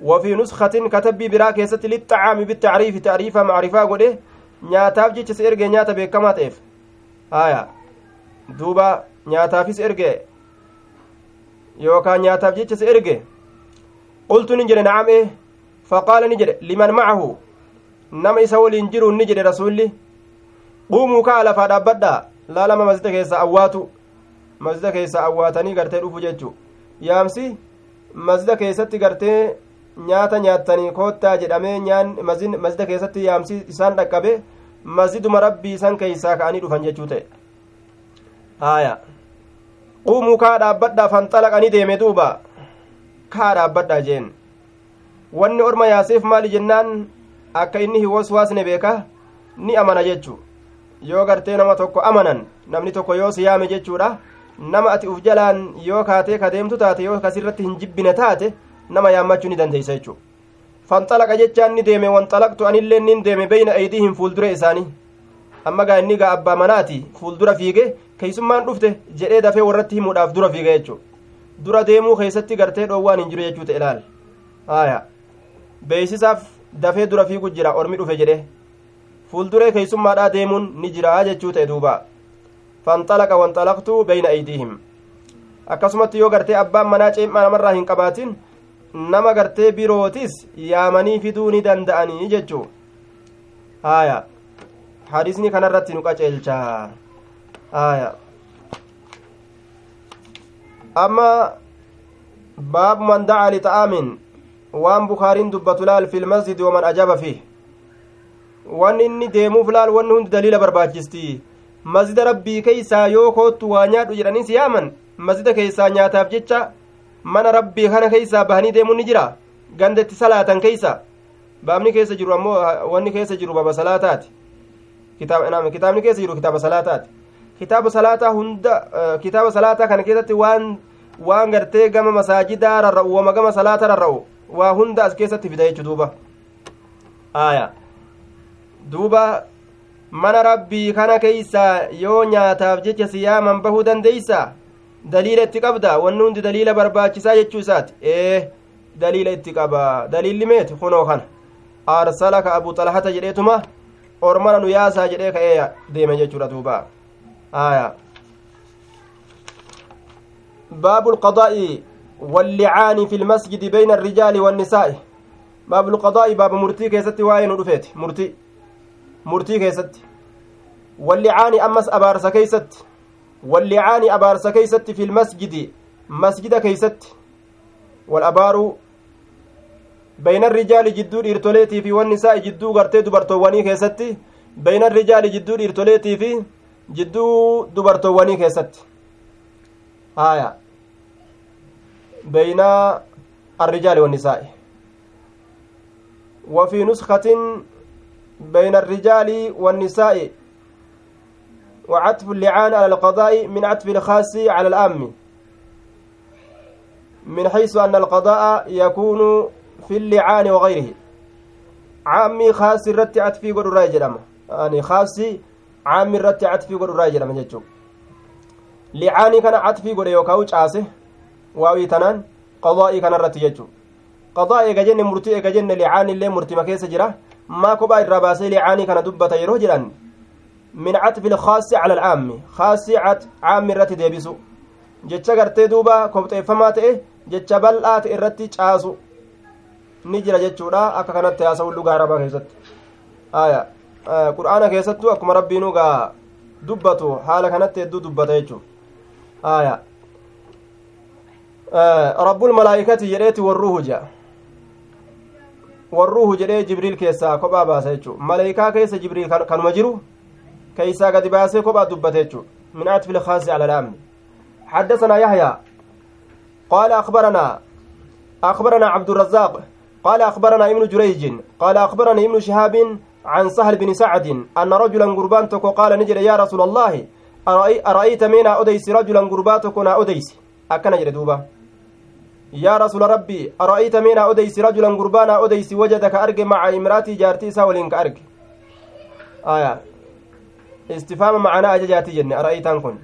وفي نسخة كتبي برا كيست للطعام بالتعريف تعريفا معرفة قده nyaataaf jecha si erge nyaata beekamaa ta'eef haya duuba nyaataafis erge yookaan nyaataaf jecha si erge qultu ni jedhe nacame faqaala ni jedhe liman macahu nama isa waliin jiruun ni jedhe rasulli quumuu kaa lafaa dhaabbadhaa laalama masjida keessa awwaatu masjida keessa awwaatanii gartee dhufu jechu yaamsi masjida keessatti gartee nyaata nyaattanii koottaa jedhamee nyaan masjida keessatti yaamsi isaan dhaqqabe masjiduma rabbii isan keeysaa ka'anii dhufan jechuu ta'e haya quumuu kaa dhaabbadhaa fanxalaqanii deeme duuba kaa dhaabbadhaa jeen wanni orma yaaseef maali jennaan akka inni hin waswaasne beeka ni amana jechu yoo gartee nama tokko amanan namni tokko yoo si yaame jechuudha nama ati uf jalaan yoo kaatee ka deemtu taate yoo kasirratti hin jibbine taate nama yaammachuu ni dandeeysa jechuudha. Fanxalaqa jechaan ni deeme wanxalaqtu anillee nin deeme beyna aydiihim fuuldura isaanii. Amma gaa inni gaa abbaa manaati fuuldura fiige keeysummaan dhufte jedhee dafee warratti himuudhaaf dura fiige jechuudha. Dura deemuu keessatti gartee dhoowwaan hin jiru jechuu ta'e ilaal haaya beeysisaaf dafee dura fiigu jira ormi dhufe jedhe. Fuulduree keeysummaadhaa deemuun ni jira jechuu ta'e duuba. Fanxalaqa wanxalaqtu beyna aydiihim akkasumatti yoo gartee abbaan manaa ceemmaa namarraa hin qabaatin nama gartee birootis yaamanii fiduu ni danda'anii jechuu haya hadisni kanarratti nu qaceelcha haya amma baabu man daca lixa'aamin waan bukaariin dubbatu laal fi lmasjidi waman ajaba fiih wanni inni deemuuf laal wanni hundi daliila barbaachisti masjida rabbii keeysaa yoo koottu waa nyaadhu jedhaniis yaaman masjida keeysaa nyaataaf jecha mana rabbii kana keeysaa bahanii deemuun ni jira gandetti salaatan keeysa baabni keessa jiru ammoo wanni keessa jiru baba salaataati kitaabni keessa jiru kitaaba salaataati kitaaba salaataa hunda kitaaba salaataa kana keessatti waan waan gartee gama masaajidaa rarra'u wama gama salaata rarra'u waa hunda as keessatti fida jechu duuba duuba mana rabbii kana keeysaa yoo nyaataaf jecha siyaaman bahuu dandeeysa daliila itti qabda wanni hundi daliila barbaachisaa jechuu isaati ee daliila itti qaba daliilli meeti kunoo kana arsalaka abu xalhata jedheetuma ormana nu yaasaa jedhee ka'ee deeme jechuudha duuba aya باب القضاء واللعان في المسجد بين الرجال والنساء باب القضاء باب مرتي كيست واين ودفيت مرتي مرتي كيست واللعان أمس أبارس كيست واللعان أبارس كيست في المسجد مسجد كيست. والأبار بين الرجال جدو إرتوليتي في والنساء جدو غرتي دبرتواني كيست. بين الرجال جدو إرتوليتي في jidduu dubartoowwanii keessatti haya beynaa الرجال والنساء. وفي نسخة بين الرجال والنساء وعطف اللعان على القضاء من عطف الخاص على العام من حيث أن القضاء يكون في اللعان وغيره. عامي خاص الرت عطفي قد راجل يعني خاصي عامي الرت عطفي قد راجل جتشو لعاني كان عطفي قد يوكاو عاسه واوي تنان. qadaa eega jenne murtii eega jenne licaanii illee murtima keessa jira maa kophaa irraa baasee licaanii kana dubbata yeroo jedhan min catfi lkaasi cala alcaammi kaasii caammi irratti deebisu jecha gartee duuba kobxeeffamaa ta'e jecha bal'aa ta'e irratti caasu ni jira jechuudha akka kanatti haasa'u dhugaa arabaa keessatti aya qur'aana keessattuu akkuma rabbiinuu gaa dubbatu haala kanatti hedduu dubbata jechuu aya rabbul malaayikati jedheeti warruuhu jedha warruuhu jedhee jibriil keessaa kophaa baasa jechuu malaayikaa keessa jibriil kanuma jiru gadi baasee kophaa dubbate jechuu min atfi lkaasi ala lamni حدثنا يحيى قال أخبرنا أخبرنا عبد الرزاق قال أخبرنا ابن جريج قال أخبرني ابن شهاب عن سهل بن سعد أن رجلا قربان تكو قال نجري يا رسول الله أرأيت منا أديس رجلا قرباتك أديس أكن دوبا ara'ayta miinaa odeysi rajulan gurbaanaa odeysi wajada ka arge maca imraatii jaartii isaa waliin ka arge aya ara'aytaan kun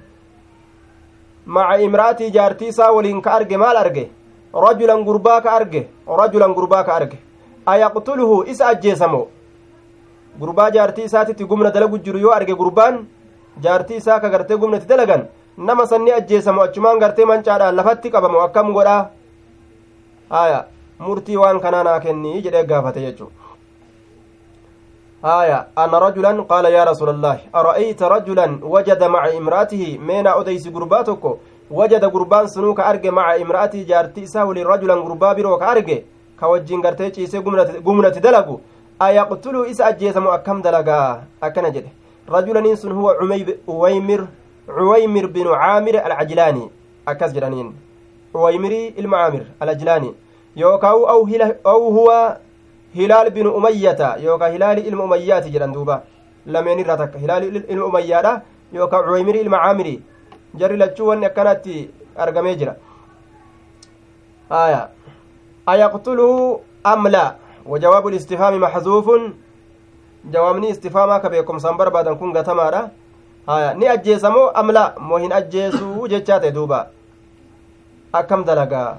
maca imraatii jaartii isaa waliin ka arge maal arge rajulan gurbaa ka arge rajulan gurbaa ka arge ayaqtuluhu isa ajjeesamo gurbaa jaartii isaatitti gumna dalagu jiru yoo arge gurbaan jaartii isaa ka gartee gumnati dalagan nama sanni ajjeesamo achumaan gartee mancaadhaan lafatti qabamo akkam godhaa haya murtii waan kanaa naa kennii jedhee gaafate jechuu haya ana rajulan qaala yaa rasuula allaahi ara'ayta rajulan wajada maca imraatihi meenaa odeysi gurbaa tokko wajada gurbaan sunuu ka arge maca imra'atii jaartii isaa waliin rajulan gurbaa biroo ka arge ka wajjin gartee ciisee gumnati dalagu ayaqtuluu isa ajjeesamu akkam dalagaa akkana jedhe rajulaniin sun huwa uwaymir cuwaymir binu caamir alcajlaanii akkas jedhaniin cuwaymirii ilma hilaal binu umayyata yookaan hilaali ilma umayyaati jedhan duuba lameen irraa takka hilaali ilma umayyaadha yookaan cuwaymirii ilma caamiri jarri lachuu wanni akkanatti argamee jira aya ayaqtuluhu am laa وجواب الاستفهام محذوف jawaabni istifaamaa ka beekumsaan barbaadan kun gatamaadha haya ni ajjeesamoo amla moo hin ajjeesuu jechaa ta'e duuba akkam dalagaa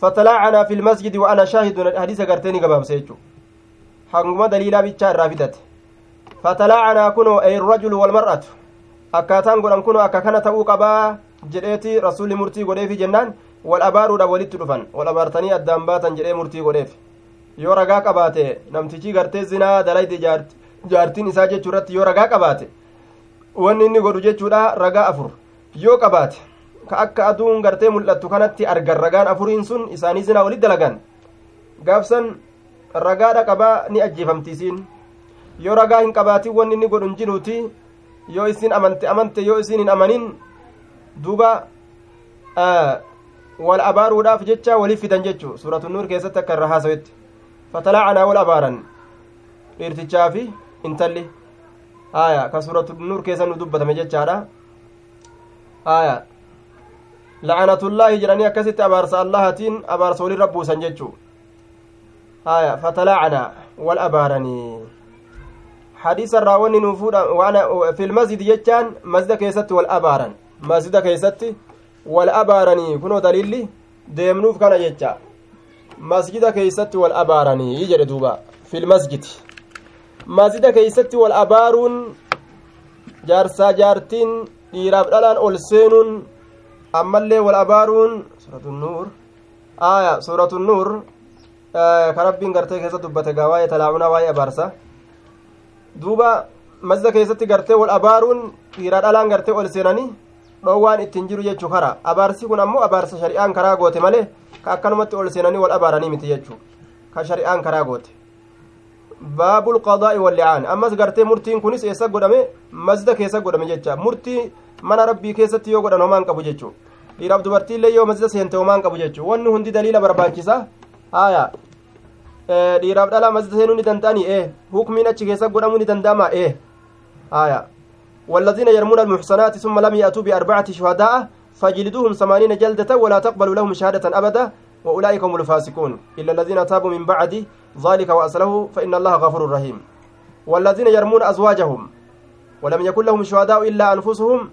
فتلاعنا في المسجد وأنا شاهد حديث قرتني قباب سيجو حقما دليلا بيتشا الرافدة فتلاعنا كنو أي الرجل godhan kun akka kana ta'uu qabaa jedheeti rasuulli murtii godheefi jennaan wal abaaruudha walitti dhufan wal abaartanii addaan baatan jedhee murtii godheef yoo ragaa qabaate namtichi gartee zinaa dalayde jaartiin isaa jechuu irratti yoo ragaa qabaate wanni inni godhu jechuudha ragaa afur yoo qabaate ka akka aduun gartee mul'attu kanatti argan ragaan afuriin sun isaanii zinaa walit dalagan gaafsan ragaadha qabaa ni ajjeefamtiisiin yoo ragaa hin qabaatin wanni inni godhu hin jiruuti yoo isin amante amante yoo isin hin amanin duuba wal abaaruudhaaf jecha walii fidan jechuu suuratu nuur keessatti akka irra haasawetti fatalaacanaa wal abaaran dhiirtichaa fi intalli haya ka suuratu nuur keessa nu dubbatame jechaadha haya la'anatullaahi jedhanii akkasitti abaarsa allahatiin abaarsa walirra buusan jechuu haya fatalaacanaa wal abaaranii hadiisa irraa wanni nu fuudha waan fil masjid jechaan masjida keessatti wal abaaran masjida keessatti wal abaaranii kunoo daliilli deemnuuf kana jecha masjida keessatti wal abaaranii jedhe duuba fil masjid masjida keessatti wal abaaruun jaarsaa jaartiin dhiiraaf dhalaan ol seenuun ammallee wal abaaruun suuratu nuur aya suuratu nuur ka rabbiin gartee keessa dubbate gaa waa'ee talaa'unaa waa'ee abaarsa duuba masjida keessatti gartee wal abaaruun dhiira dhalaan gartee ol seenanii dhoowwaan ittiin jiru jechuu kara abaarsi kun ammoo abaarsa shari'aan karaa goote malee ka akkanumatti ol seenanii wal abaaranii miti jechuu ka shari'aan karaa goote baabul qadaa'i wallicaan ammas gartee murtiin kunis eessa godhame masjida keessa godhame jecha murtii mana rabbii keessatti yoo godhan homaan qabu jechuu dhiiraaf dubartiillee yoo masjida seente homaan qabu jechuu wanni hundi daliila barbaachisa. Haya dhiiraaf dhalaa masjida seenuu ni danda'ani ee. Hukmiin achi keessa godhamuu ni danda'ama ee. Haya والذين يرمون المحصنات ثم لم يأتوا بأربعة شهداء فجلدوهم ثمانين جلدة ولا تقبلوا لهم شهادة أبدا وأولئك هم الفاسقون إلا الذين تابوا من بعد ذلك وأصله فإن الله غفور رحيم والذين يرمون أزواجهم ولم يكن لهم شهداء إلا أنفسهم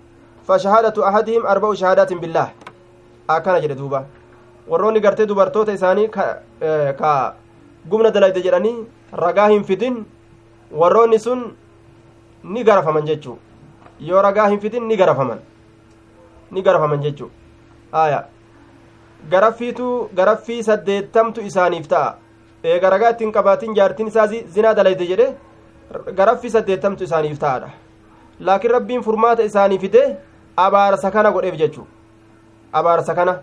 فشهادة أحدهم أربع شهادات بالله أكان جلدوبا warroonni gartee dubartoota isaanii ka gumna dalayde jedhanii ragaa hin fidin warroonni sun ni garafaman jechuu yoo ragaa hin fidin ni garafaman ni garafaman jechuu aya garaffiitu garaffii saddeettamtu isaaniif ta'a eega ragaa ittiin qabaatin jaartiin isaa zinaa dalayde jedhe garaffii saddeettamtu isaaniif ta'adha laakiin rabbiin furmaata isaanii fide abaarsa kana godheef jechuu abaarsa kana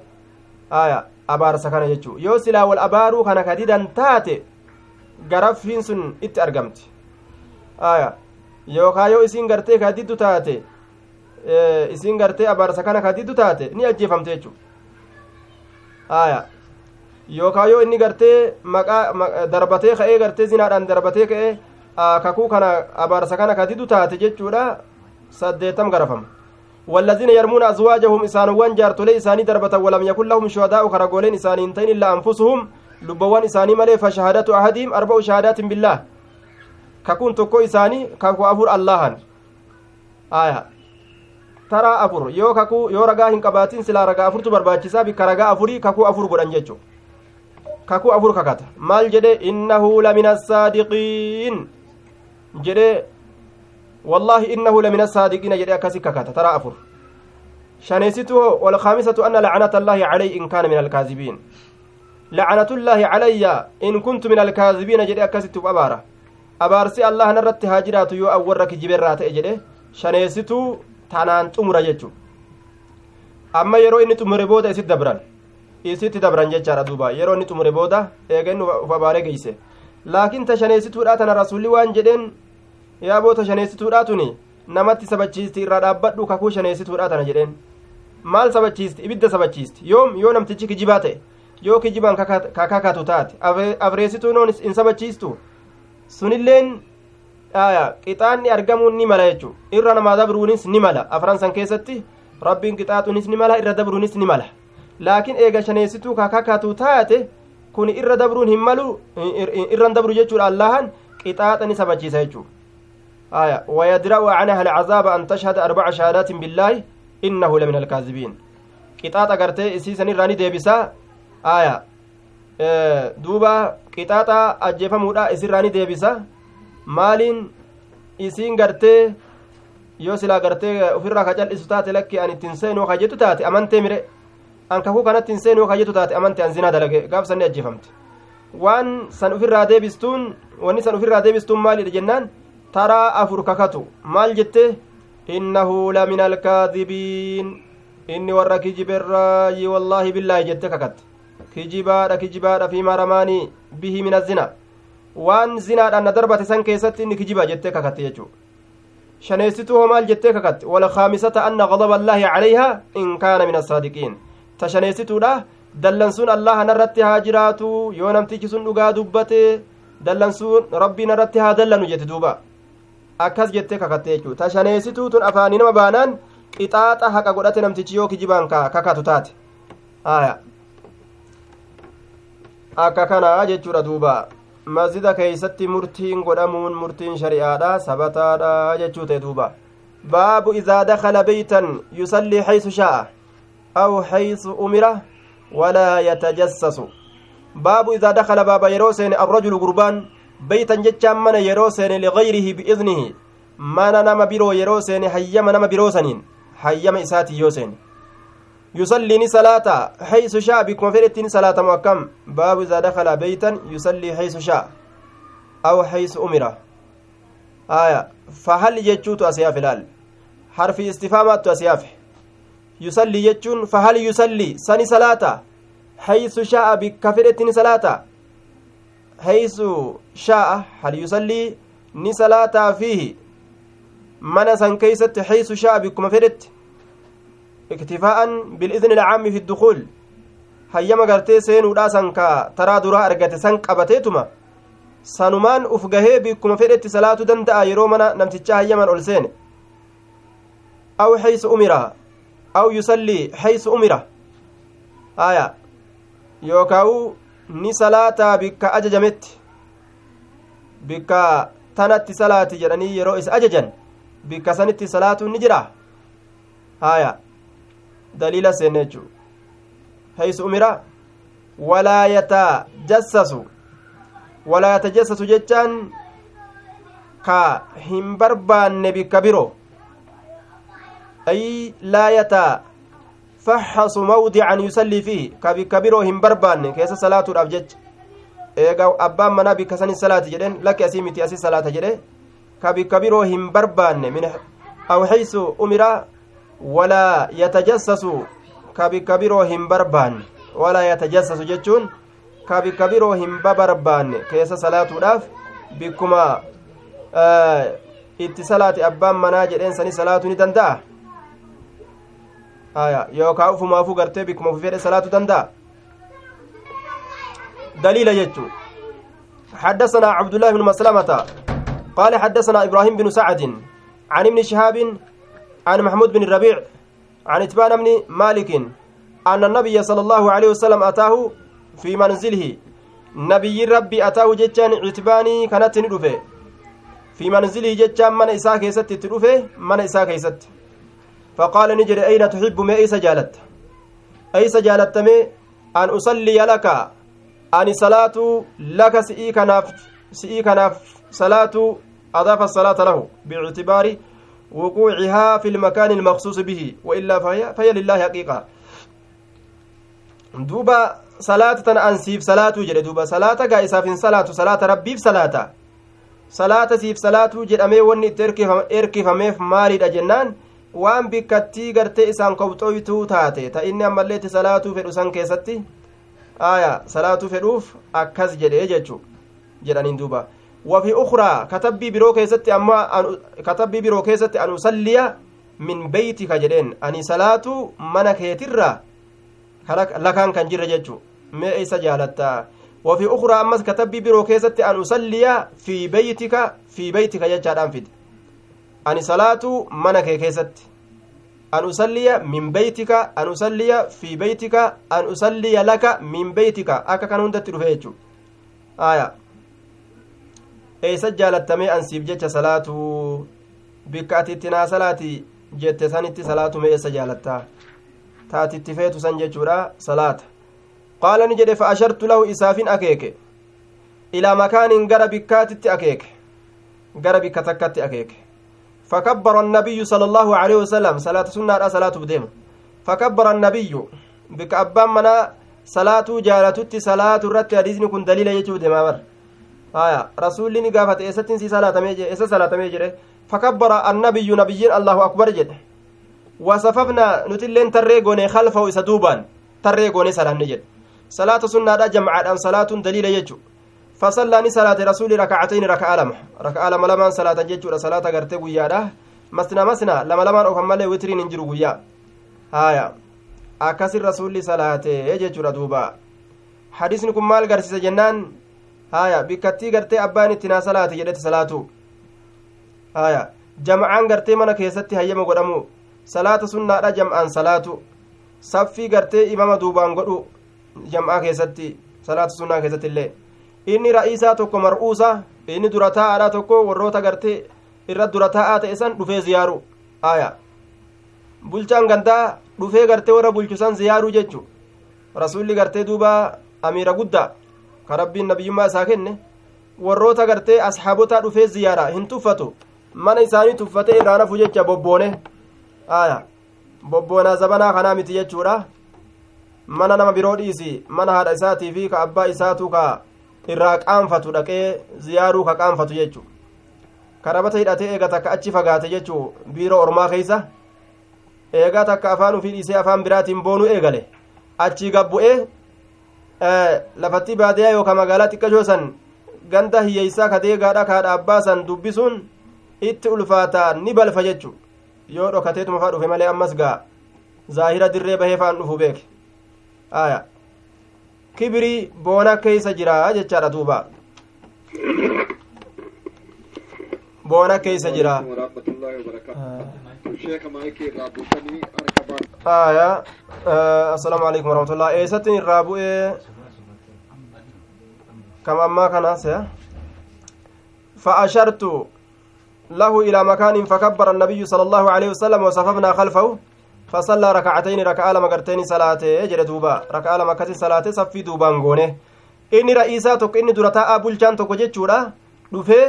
aya abaarsa kana jechuu yoo silaa wal abaaruu kana kadidan taate garaffiin sun itti argamti aya yookaa yoo isiin gartee kadiddu taate isiin gartee abaarsa kana kadiddu taate ni ajjeefamte jechuu aya yookaa yoo inni gartee maqaa darbatee ka'ee gartee zinaadhaan darbatee ka'ee kakuu kana abaarsa kana kadidu taate jechuudha saddeetam garafama والذين يرمون أزواجهم إسانوان جارتولي إساني دربة ولم يكن لهم شهداء خرقولين إساني انتين إلا أنفسهم لبوان إساني ملي فشهادة أحدهم أربع شهادات بالله. ككون تكو إساني ككو أفر الله آية. ترى أفر يو ككو يو رقا هنقباتين سلا رقا أفر تبرباچسا بك رقا أفري ككو أفر قران جيچو kakuu afur kakata maal jedhe innahu lamina asaadiqiin jedhe asaadiqiina jedhe akkasi kakata tara afur shaneesitu walkaamisatu anna lacanata allaahi calay in kaana min alkaazibiin lacanatullaahi calayya in kuntu min alkaazibiina jedhe akkasitti uf abaara abaarsi allahan irratti haa jiraatu yoo an warra kijiberraa ta'e jedhe shaneesituu tanaan xumura jechu amma yeroo inni xumure booda isit dabran isitti dabran jechaadha duuba yeroo inni xumure booda eegennu uf abaaree geeyse laakiin tashaneessituudha tana rasulli waan jedheen yaaboo tashaneessituudha tuni namatti sabachiisti irraa dhaabbadhu kakuu shaneessituudha tana jedheen. Maal sabachiisti? Ibidda sabachiisti. Yoom yoo namtichi kijibaa ta'e yoo kijibaan kakakatu taate afreessituun in sabachiistu? Sunilleen qixaanni argamuun ni mala jechu irra namaa dabruunis ni mala. Afran san keessatti rabbiin qixaaxunis ni mala irra dabruunis ni mala. Laakiin eega shaneessituu kakakatu taate kun irra dabruun hin malu irran dabru jechuudha allahan qixaaxa ni sabachiisa jechuu wayadra'u canaha alcazaaba an tashhada arbaca shahaadaatin billaahi innahu lamin alkaazibiin qixaaxa gartee isiisan irraa ni deebisaa aya duuba qixaaxa ajjeefamuudha isirraa ni deebisa maaliin isiin gartee yoo silaa gartee ufirraa ka cal'isu taate lakki an ittiin seenuu ka jettu taate amantee mire an kakuu kanatti hin seenuu ka jettu taate amante an zinaa dalage gaaf sanni ajjeefamte waan san ufirraa deebistuun wanni san ufirraa deebistuun maalidha jennaan taraa afur kakatu maal jette innahu lamina alkaadibiin inni warra kijiberraayi wallaahi billaahi jette kakatte kijibaadha kijibaadha fi maramaanii bihi min azina waan zinaadhaan na darbate san keessatti inni kijiba jettee kakatte jechuu shaneessituu hoo maal jettee kakatte walkaamisata anna gadaba allaahi calayha in kaana min assaadiqiin ta shaneessituudha dallansuun allaha narratti haa jiraatu yoo namtichi sun dhugaa dubbate dallansuun rabbii narratti haa dallanu jette duuba akkas jettee kakatte jechuu ta shaneessituu tun afaanii nama baanaan qixaaxa haqa godhate namtichi yoo kijibaan kakatu taate aya akka kana jechuudha duuba masjida keeysatti murtiin godhamuun murtiin shari'aadha sabataadha jechuu ta'e duuba baabu idaa dakala beytan yusallii haysu shaa'a aw haysu umira walaa yatajassasu baabu idaa dakala baaba yeroo seene arrajulu gurbaan beytan jechaan mana yeroo seene ligayrihi biidnihi mana nama biroo yeroo seene hayyama nama biroo saniin hayyama isaatii yoo seene يصلي ني صلاة حيث شاء بكم فرتين صلاة مؤكم. باب إذا دخل بيتا يصلي حيث شاء أو حيث أمر. آية. فهل يجوت أسياف الآل؟ حرف استفهامات أسياف. يصلي يجون فهل يصلي؟ سني صلاة. حيث شاء بك فرتين haysu shaa'a hal yusallii ni salaataa fiihi mana san keeysatti haysu shaa'a bikkuma fedhetti iktifaa'an bil'izni ilcaami fi ddukuul hayyama gartee seenuudha san ka taraa duraa argate san qabateetuma sanumaan uf gahee bikkuma fedhetti salaatuu danda'a yeroo mana namtichaa hayyaman ol seene aw haysu umira aw yusallii haysu umira aya yookaa'u ni salaataa bikka ajajametti bikka tanatti salaati jedhanii yeroo isa ajajan bikka sanitti salaatuun ni jira haya daliila seenne jechuu haysu umira walaa yatajassasu walaa yatajassasu jechaan ka hin barbaanne bikka biro ay laa yataa mawdican yusallii fiihi ka bikka biroo hin barbaanne keessa salaatuudhaaf jecha eega abbaan manaa bikka sanin salaati jedhen lakki asii miti asii salaata jedhe ka bikka biroo hin barbaanne min aw haysu umira walaa yatajassasu ka bikka biroo hin barbaanne walaa yatajassasu jechuun ka bikka biroo hin babarbaanne keessa salaatuudhaaf bikkuma itti salaati abbaan manaa jedheen sani salaatuu ni danda'a aya yookaa ufumaafuu gartee bikkuma ufi fedhe salaatu danda'a? دليل يجو حدثنا عبد الله بن مسلمة قال حدثنا إبراهيم بن سعد عن ابن شهاب عن محمود بن الربيع عن إتبان بن مالك أن النبي صلى الله عليه وسلم أتاه في منزله نبي ربي أتاه جتان عتباني كانت ندفه في منزله جتان من إساء كيست تدفه من إساء كيست فقال نجري أين تحب ما إيس جالت أيس جالت مي؟ أن أصلي لك. أني صلاة لك سئي كناف سئي كناف. صلاة أضاف الصلاة له باعتبار وقوعها في المكان المخصوص به وإلا فهي, فهي لله حقيقة. دوبا صلاة أنسيف صلاة جل دوبا صلاة قائسة في صلاة صلاة ربي في صلاة. صلاة سيف صلاة جل أمي وني تركي فميف مالي جنان. Waan bikkattii gartee isaan kobxoytuu taate ta inni ammalleetti salaatuu fedhu san keessatti aya salaatuu fedhuuf akkas jedhee jechu jedhaniin duuba wafi ukraa katabbii biroo keessatti amma katabbii biroo keessatti an usalliya min beytika jedheen ani salaatuu mana keetirra lakaan kan jirre jechu mee isa jaalatta wafi ukraa ammas katabbii biroo keessatti an usalliya fi beytika fi beytika jechaadhaan fide ani salaatuu mana kee keessatti. An usalliya min beytika an usalliya fi beytika an usalliya laka min beytika. Akka kan hundatti dhufe jechu aya. Eeysa jaalattamee ansiif jecha salaatuu bikka ati itti naa salaati jette sanitti salaatu mee eessa jaalatta taatitti feetu san jechuudha salaata. Qaala ni jedhe fa ashartu lahu isaafin akeeke. Ilaa makaanin gara bikkaatitti akeeke. Gara bikka takkatti akeeke فكبر النبي صلى الله عليه وسلم. صلاة سنة صلاة بديم. فكبر النبي. بك أبان منا صلاة جالتت صلاة الرت حديثني كن دليل يجو دما بر. آية. رسول لي قافت إيستين سي صلاة ميجي. إيست صلاة ميجي فكبر النبي نبي الله أكبر جد. وصففنا نتلين تريقوني خلفه إسدوبان تريقوني صلاة نجد. صلاة سنة جمعة صلاة دليل يجو فصلى صلاة رسول ركعتين ركعة لما ركعة لما لما صلاة جيتشورا صلاة غرتي غيادا مسنا مسنا لما لما مالي وترين انجرو غيا هايا rasulli salaate jechuudha duuba hadisni kun maal garsiisa jennaan haya bikkattii gartee abbaan itti naa salaate jedhete salaatu haya jam'aan gartee mana keessatti hayyama godhamu salaata sunnaadha jam'aan salaatu saffii gartee imama duubaan godhu jam'aa keessatti salaata sunnaa keessatti illee inni ra'iisaa tokko mar'uusa inni dura taa'aadha tokko warroota gartee irra dura taa'aa ta'e san dhufee ziyaaru. Aya. Bulchaan gandaa dhufee gartee warra bulchusan ziyaaruu jechu rasulli gartee duuba amiira guddaa. Ka rabbiin nabiyyummaa isaa kenne. Warroota gartee asxaabotaa dhufee ziyaara. Hin tuffatu. Mana isaanii tuffate irraa nafu jecha bobboone. Aya. Bobboonaa zabanaa kanaa miti jechuudha. Mana nama biroo dhiisi. Mana haadha isaatii fi ka abbaa isaatu ka irraa qaanfatu dhaqee ziyaaruu ka qaanfatu jechu karabata hidhatee eega takka achi fagaate jechuu biiroo ormaa keeysa eegaa takka afaan ufii dhiisee afaan biraatiin boonuu eegale. Achii gabbu'ee lafatti baadiyaa yookaan magaalaa xiqqashoo san ganda hiyyeeysaa ka deegaadha kaadha abbaasan dubbisuun itti ulfaataa ni balfa jechu yoo dhokateetuma faa dhufe malee ammas gaa zaahira dirree bahee faan dhufu beeke. Aya kibrii boona keeysa jira jechaadha duuba boona keeysa jira aya assalaamu alaikum warahmatullah eessattin irraa bu'ee kam ammaa kanaas فأشرت له إلى مكان فكبر النبي صلى الله عليه وسلم وصففنا خلفه فصلى ركعتين ركعة لما قرتين صلاة جل دوبا ركعة لما كسي صلاة صفي دوبان غونه inni ra'iisaa tokko inni dura taa'aa bulchaan tokko jechuudha dhufee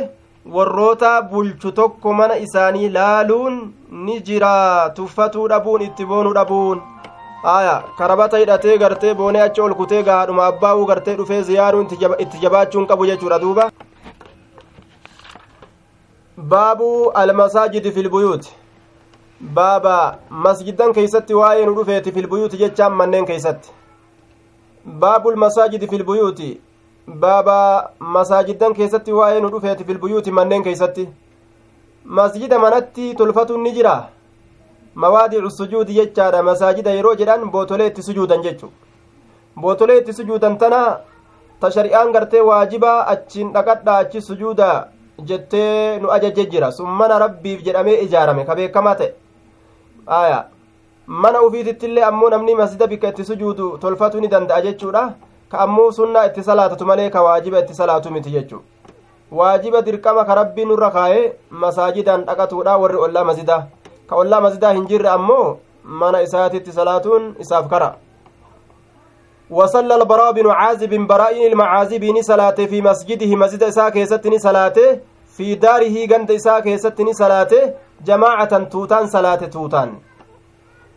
warroota bulchu tokko mana isaanii laaluun ni jira tuffatuu dhabuun itti boonuu dhabuun aya karabata hidhatee gartee boonee achi ol kutee gaadhuma abbaa'uu gartee dhufee ziyaaruun itti jabaachuun qabu jechuudha duuba baabu almasaajidi filbuyuuti baaba masjidan keeysatti waa'ee nu dhufeeti filbuyuuti jechaan manneen keeysatti. Baabul masaajidi filbuyuuti baaba masaajidan keessatti waa'ee nu dhufeeti filbuyuuti manneen keeysatti. Masjida manatti tolfatuun ni jira mawaadicu sujuudi jechaadha. Masaajida yeroo jedhan bootolee itti sujuudan jechu bootolee itti sujuudan tana ta shari'aan gartee waajibaa achiin dhaqadha achi sujuuda jettee nu ajaje jira sun mana rabbiif jedhamee ijaarame. Ka beekamaa ta'e aya mana ufiitittillee ammoo namni masjida bikka itti sujuudu tolfatuu ni danda'a jechuudha ka ammoo sunnaa itti salaatatu malee ka waajiba itti salaatu miti jechuu waajiba dirqama ka rabbii nurra kaa'ee masaajidaan dhaqatuudha warri ollaa masjidaa ka ollaa masjidaa hin jirre ammoo mana isaatitti salaatuun isaaf kara وصلى البراء بن عازب براء المعازب صلاة في مسجده مسجد إساء كيستني صلاة في داره قند إساء كيستني صلاة جماعة توتان صلاة توتان.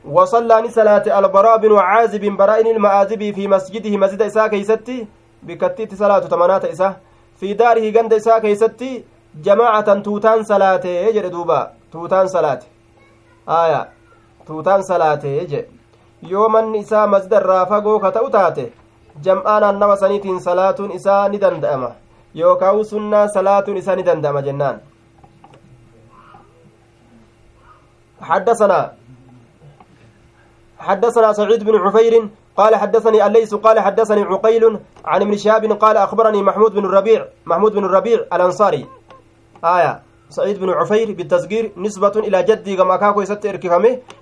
وصلى صلاة البراء بن عازب براء المعازب في مسجده مسجد إساء كيستي بكتيت صلاة تمنات إساء. في داره قند إساء كيستي جماعة توتان صلاة يجري دوبا. توتان صلاة. آية. توتان صلاة يجري yoo manni isaa masjida irraa fagoo ka ta'u taate jam'aa naannawa saniitiin salaatuun isaa ni danda'ama yookaan sunnaa salaatuun isaa ni danda'ama jennaan حدثنا حدثنا سعيد بن عفير قال حدثني الليث قال حدثني عقيل عن ابن شهاب قال أخبرني محمود بن الربيع محمود بن الربيع الأنصاري. آية. سعيد بن عفير بالتصغير نسبة إلى جدي كما كاكو يست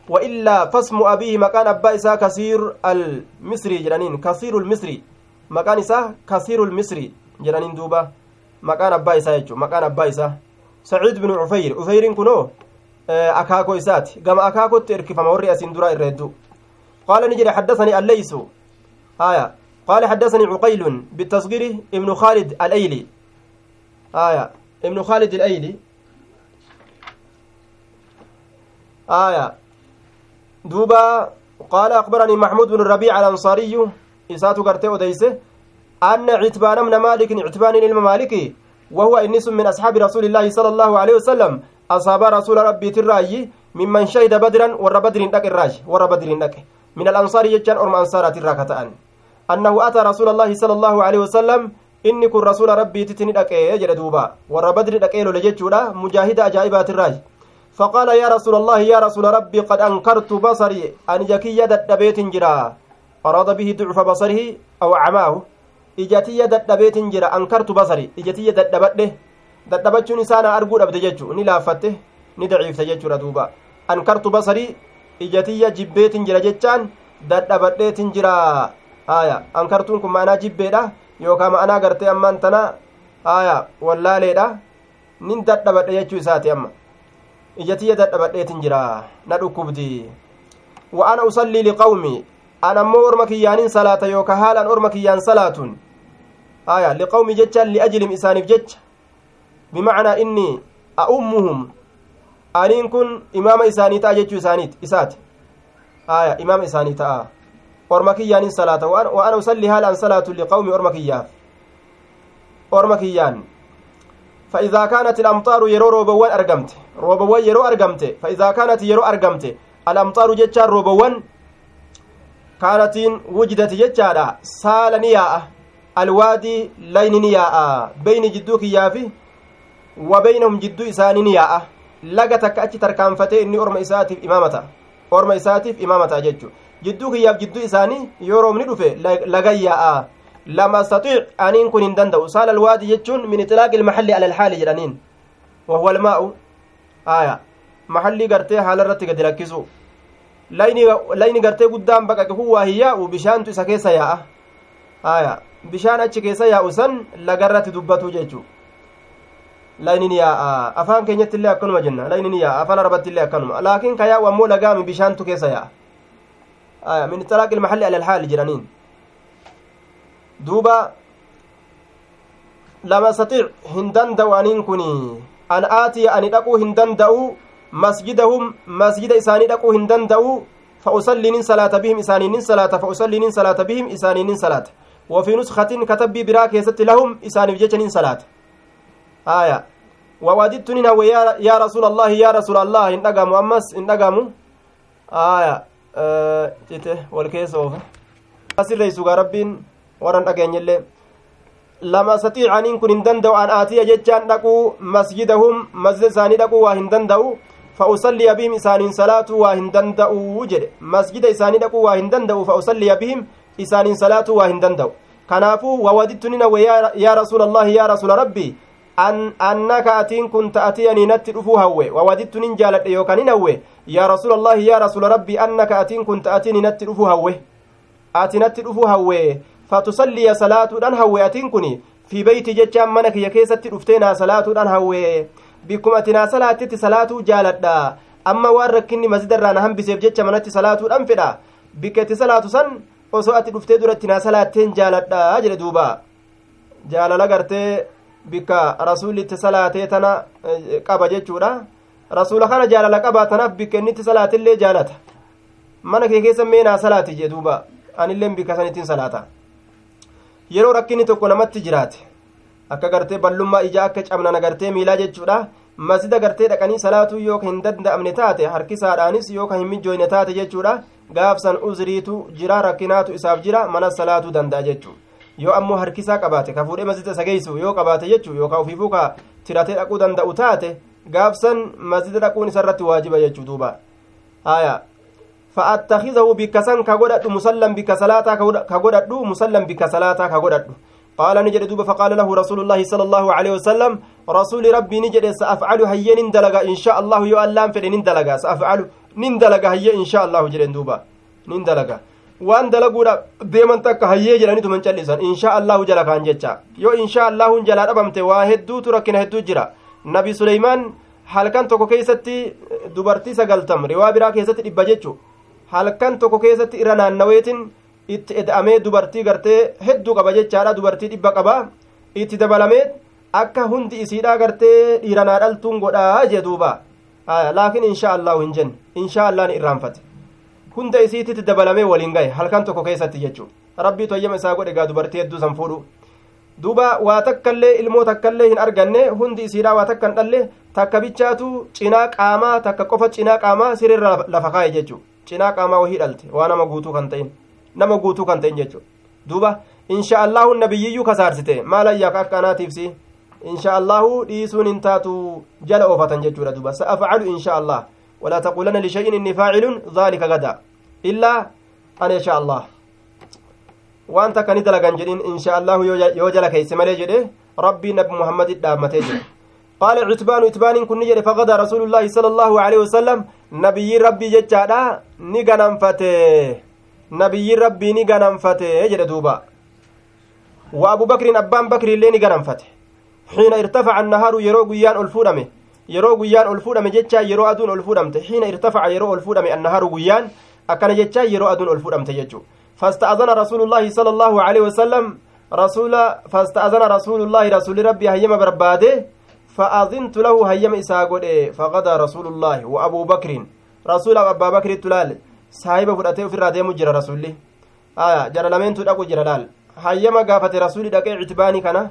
وإلا فاسم أبيه مكان أبا إسا كثير المصري جرانين كثير المصري. مكان إسا كثير المصري جرانين دوبا. مكان أبا إسا يجو. مكان أبا إسا. سعيد بن عفير. عفير كنو؟ أكاكو إسات كما أكاكو تإركفم ورئيس درا الردو قال نجري حدثني الليث آية قال حدثني عقيل بالتصغير ابن خالد الأيلي آية ابن خالد الأيلي آية دوبا قال أخبرني محمود بن الربيع الأنصاري إسات قرتي وديسه أن عتبان من مالك عتبان علم مالكي وهو إنس من أصحاب رسول الله صلى الله عليه وسلم أصاب رسول ربي تراي ممن شهد بدرا ور بدر دك الراج ور بدر دك من الأنصار يجان أرم أنصارات الراكتان أنه أتى رسول الله صلى الله عليه وسلم inni kun rasuula rabbiititti ni dhaqee jedhe duuba warra badri dhaqee lole jechuudha mujaahida ajaa'ibaatirraaji فقال يا رسول الله يا رسول ربي قد أنكرت بصري أن جكي دبيت جرا. أراد به ضعف بصره أو عماه. إجتي دبيت جرا أنكرت بصري. إجتي دبته dadhabachuun isaana arguu dhabde jechuu ni laaffatte ni daciifte jechuudha duuba. Ankartu basarii ijatiyya jibbeetin jira jechaan dadhabadheetin jira. Aya ankartuun kun ma'anaa jibbeedha yookaa ma'anaa gartee ammaan tana aya wallaaleedha. Nin dadhabadhe jechuu isaati amma. Ijatiyya dadhabadheetin jira na dhukkubdi. Wa ana usallii liqawmi an ammoo orma kiyyaanin salaata yookaa haalaan orma kiyyaan salaatuun. Aya liqawmi jechaan liajilim isaaniif jecha. Bimacnaa inni a'ummuhum aniin kun imaama isaanii ta'a jechuu isaaniit isaati aya imaama isaanii ta'a orma kiyyaanin salaata wa ana usalli haalaan salaatu liqawmi orma kiyyaaf orma kiyyaan فإذا كانت الأمطار يرو روبوان أرقمت روبوان يرو أرقمت فإذا كانت يرو أرقمت الأمطار جتشار روبوان كانت وجدت جتشارا سالا نياء alwaadii layni ni yaa'a beyni jidduu isaanii ni yaa'a laga takka achi tarkaanfatee inni orma isaatiif imaamata orma isaatiif imaamata jechu jidduu kiyyaaf jidduu isaanii yoo roobni dhufe lagan yaa'a lama astatiic aniin kun hin danda'u saal alwaadii jechuun min ixlaaqi ilmahalli ala alhaali jedhaniin wahuwa almaa'u aya mahallii gartee haala irratti gadi lakkisu layni gartee guddaan baqaqe kun waa hin yaa'u bishaantu isa keessa yaa'a aya bishaan achi keessa yaa'u san lagarratti dubbatu jechuu laynin yaa'a afaan keenyatti illee akkanuma jenna laynin yaa'a afaan arabatti illee akkanuma laakiin ka yaa'u ammoo lagaami bishaantu keessa yaa'a min ixlaaqi ilmahalli ala alhaali jedhaniin duuba lama saxiic hin danda'u aniin kun an aatiya ani dhaquu hin danda'u masjidahum masjida isaanii dhaquu hin danda'u فأصلي صلاة بهم إسانين صلاة فأصلي صلاة بهم إسانين صلاة وفي نسخة كتب براك يست لهم إسان بجتن صلاة آية ووددت ننوى يا, رسول الله يا رسول الله إن أقاموا أمس إن أقاموا آية أه والكيس أوفا أسر ريسوغا ربين ورن أقين يلي lama satiicaniin kun hin danda'u an aatiya jechaan dhaquu masjidahum masjida isaanii dhaquu waa hin danda'u fa'usalliya bihim isaaniin salaatuu waa hin danda'u jedhe masjida isaanii dhaquu waa hin danda'u fa'usalliya bihim isaaniin salaatuu waa hin danda'u kanaafuu wawadittu ni nawwe yaa rasuula allahi yaa rasuula rabbii an annaka atiin kun ta'atiyanii natti dhufuu hawwe wawadittu nin jaaladhe yookaan hin hawwe yaa rasuula allahi yaa rasuula rabbii annaka atiin kun ta'atiyanii natti dhufuu hawwe ati natti dhufuu hawwe fatusalliya salaatuudhaan hawwe atiin kun fi beeyti jechaan mana kiyya keessatti dhuftee naa salaatuudhaan hawwe bikkuma ati naa salaattitti salaatuu jaaladha amma waan rakkinni masjidarraa na hambiseef jecha manatti salaatuudhaan fedha bikka itti salaatu san osoo ati dhuftee duratti naa salaatteen jaaladha jedhe duuba jaalala gartee bikka rasuulli itti salaatee tana qaba jechuudha. Rasuula kana jaalala qabaa tanaaf bikka inni itti salaatillee jaalata. Mana kee keessa mee naa salaati jee duuba. Anilleen bikka san ittiin salaata. Yeroo rakkinni tokko namatti jiraate akka gartee ballummaa ijaa akka cabnan agartee miilaa jechuudha. Masjida gartee dhaqanii salaatuu yoo ka hin danda'amne taate harkisaadhaanis yoo ka hin mijjooyne taate jechuudha. Gaafsan uzriitu jira rakkinaatu isaaf jira mana salaatuu danda'a jechuu yoo ammoo harkisaa qabaate ka fuudhee masjida isa geessu yoo qabaate jechuu yookaan ofiifuu ka tiratee dhaquu danda'u taate gaafsan masjida dhaquun isarratti waajiba jechuu duuba. Haya فأتخذه بكسن كغدد مسلم بك صلاتا كغدد مسلم بك صلاتا كغدد قال نجد دوب فقال له رسول الله صلى الله عليه وسلم رسول ربي نجد سأفعل هيا نندلغا إن شاء الله يو ألام فدي نندلغا سأفعل نندلغا هيا إن شاء الله جرين دوبا نندلغا waan dalaguudha deeman takka hayyee jedhanitu man callisan inshaa allahu jala kaan jecha yoo inshaa allahun jalaa dhabamte waa hedduutu rakkina hedduu jira nabi suleymaan halkan tokko keessatti dubartii sagaltam riwaa biraa keessatti dhibba jechu halkan tokko keessatti irra naannaweetin itti eda'amee dubartii gartee hedduu qaba jechaadha dubartii dhibba qaba itti dabalamee akka hundi isiidhaa gartee dhiiranaa dhaltuun godhaa jee duuba laakiin inshaa allahu hin jenne inshaa allah ni irraanfate hunda isiititti dabalamee waliin gahe halkan tokko keessatti jechuu rabbii toyyama isaa godhe gaa dubartii hedduu san fuudhu duuba waa takkallee ilmoo takkallee hin arganne hundi isiidhaa waa takka hin dhalle takka bichaatu cinaa qaamaa takka qofa cinaa qaamaa sirrirra lafa kaa'e jechuu cinaa qaamaa wahii dhalte waa nama guutuu kan ta'in nama guutuu kan ta'in jechuudha duuba insha allahu nabiyyiyyuu kasaarsite maal ayyaaka akka anaatiifsi insha allahu dhiisuun hin taatu jala oofatan jechuudha duuba sa'afcalu insha allah ولا تقولن لشيء إني فاعل ذلك غدا. إلا أن يشاء الله. وأنت كان دلقان إن شاء الله يوجل كيس مالي ربي نبي محمد الدامتي قال عتبان عتبان كن فغدا رسول الله صلى الله عليه وسلم. نبي ربي جتشادا نغنم فتي. نبي ربي نغنم فتي. جدي دوبا. وأبو بكر أبان بكر اللي نغنم فتي. حين ارتفع النهار يرو قيان الفورمه yeroo guyyaan ol fuudhame jecha yeroo aduun ol fuudhamte xiina irtafaca yeroo ol fuudhame annahaaru guyyaan akkana jecha yeroo aduun ol fuudhamte jechu fasta'azana rasuulullaahi sala allaahu aleyhi wasalam rasuula fasta'azana rasuulullaahi rasuuli rabbii hayyama barbaade fa'azintu lahu hayyama isaa godhe faqadaa rasuulullaahi wa abuu bakriin rasuulaaf abbaa bakrittu laal saahiba fudhatee ofirraa deemu jira rasuulli aya jara lameentu dhaqu jira laal hayyama gaafate rasuuli dhaqee ictibaanii kana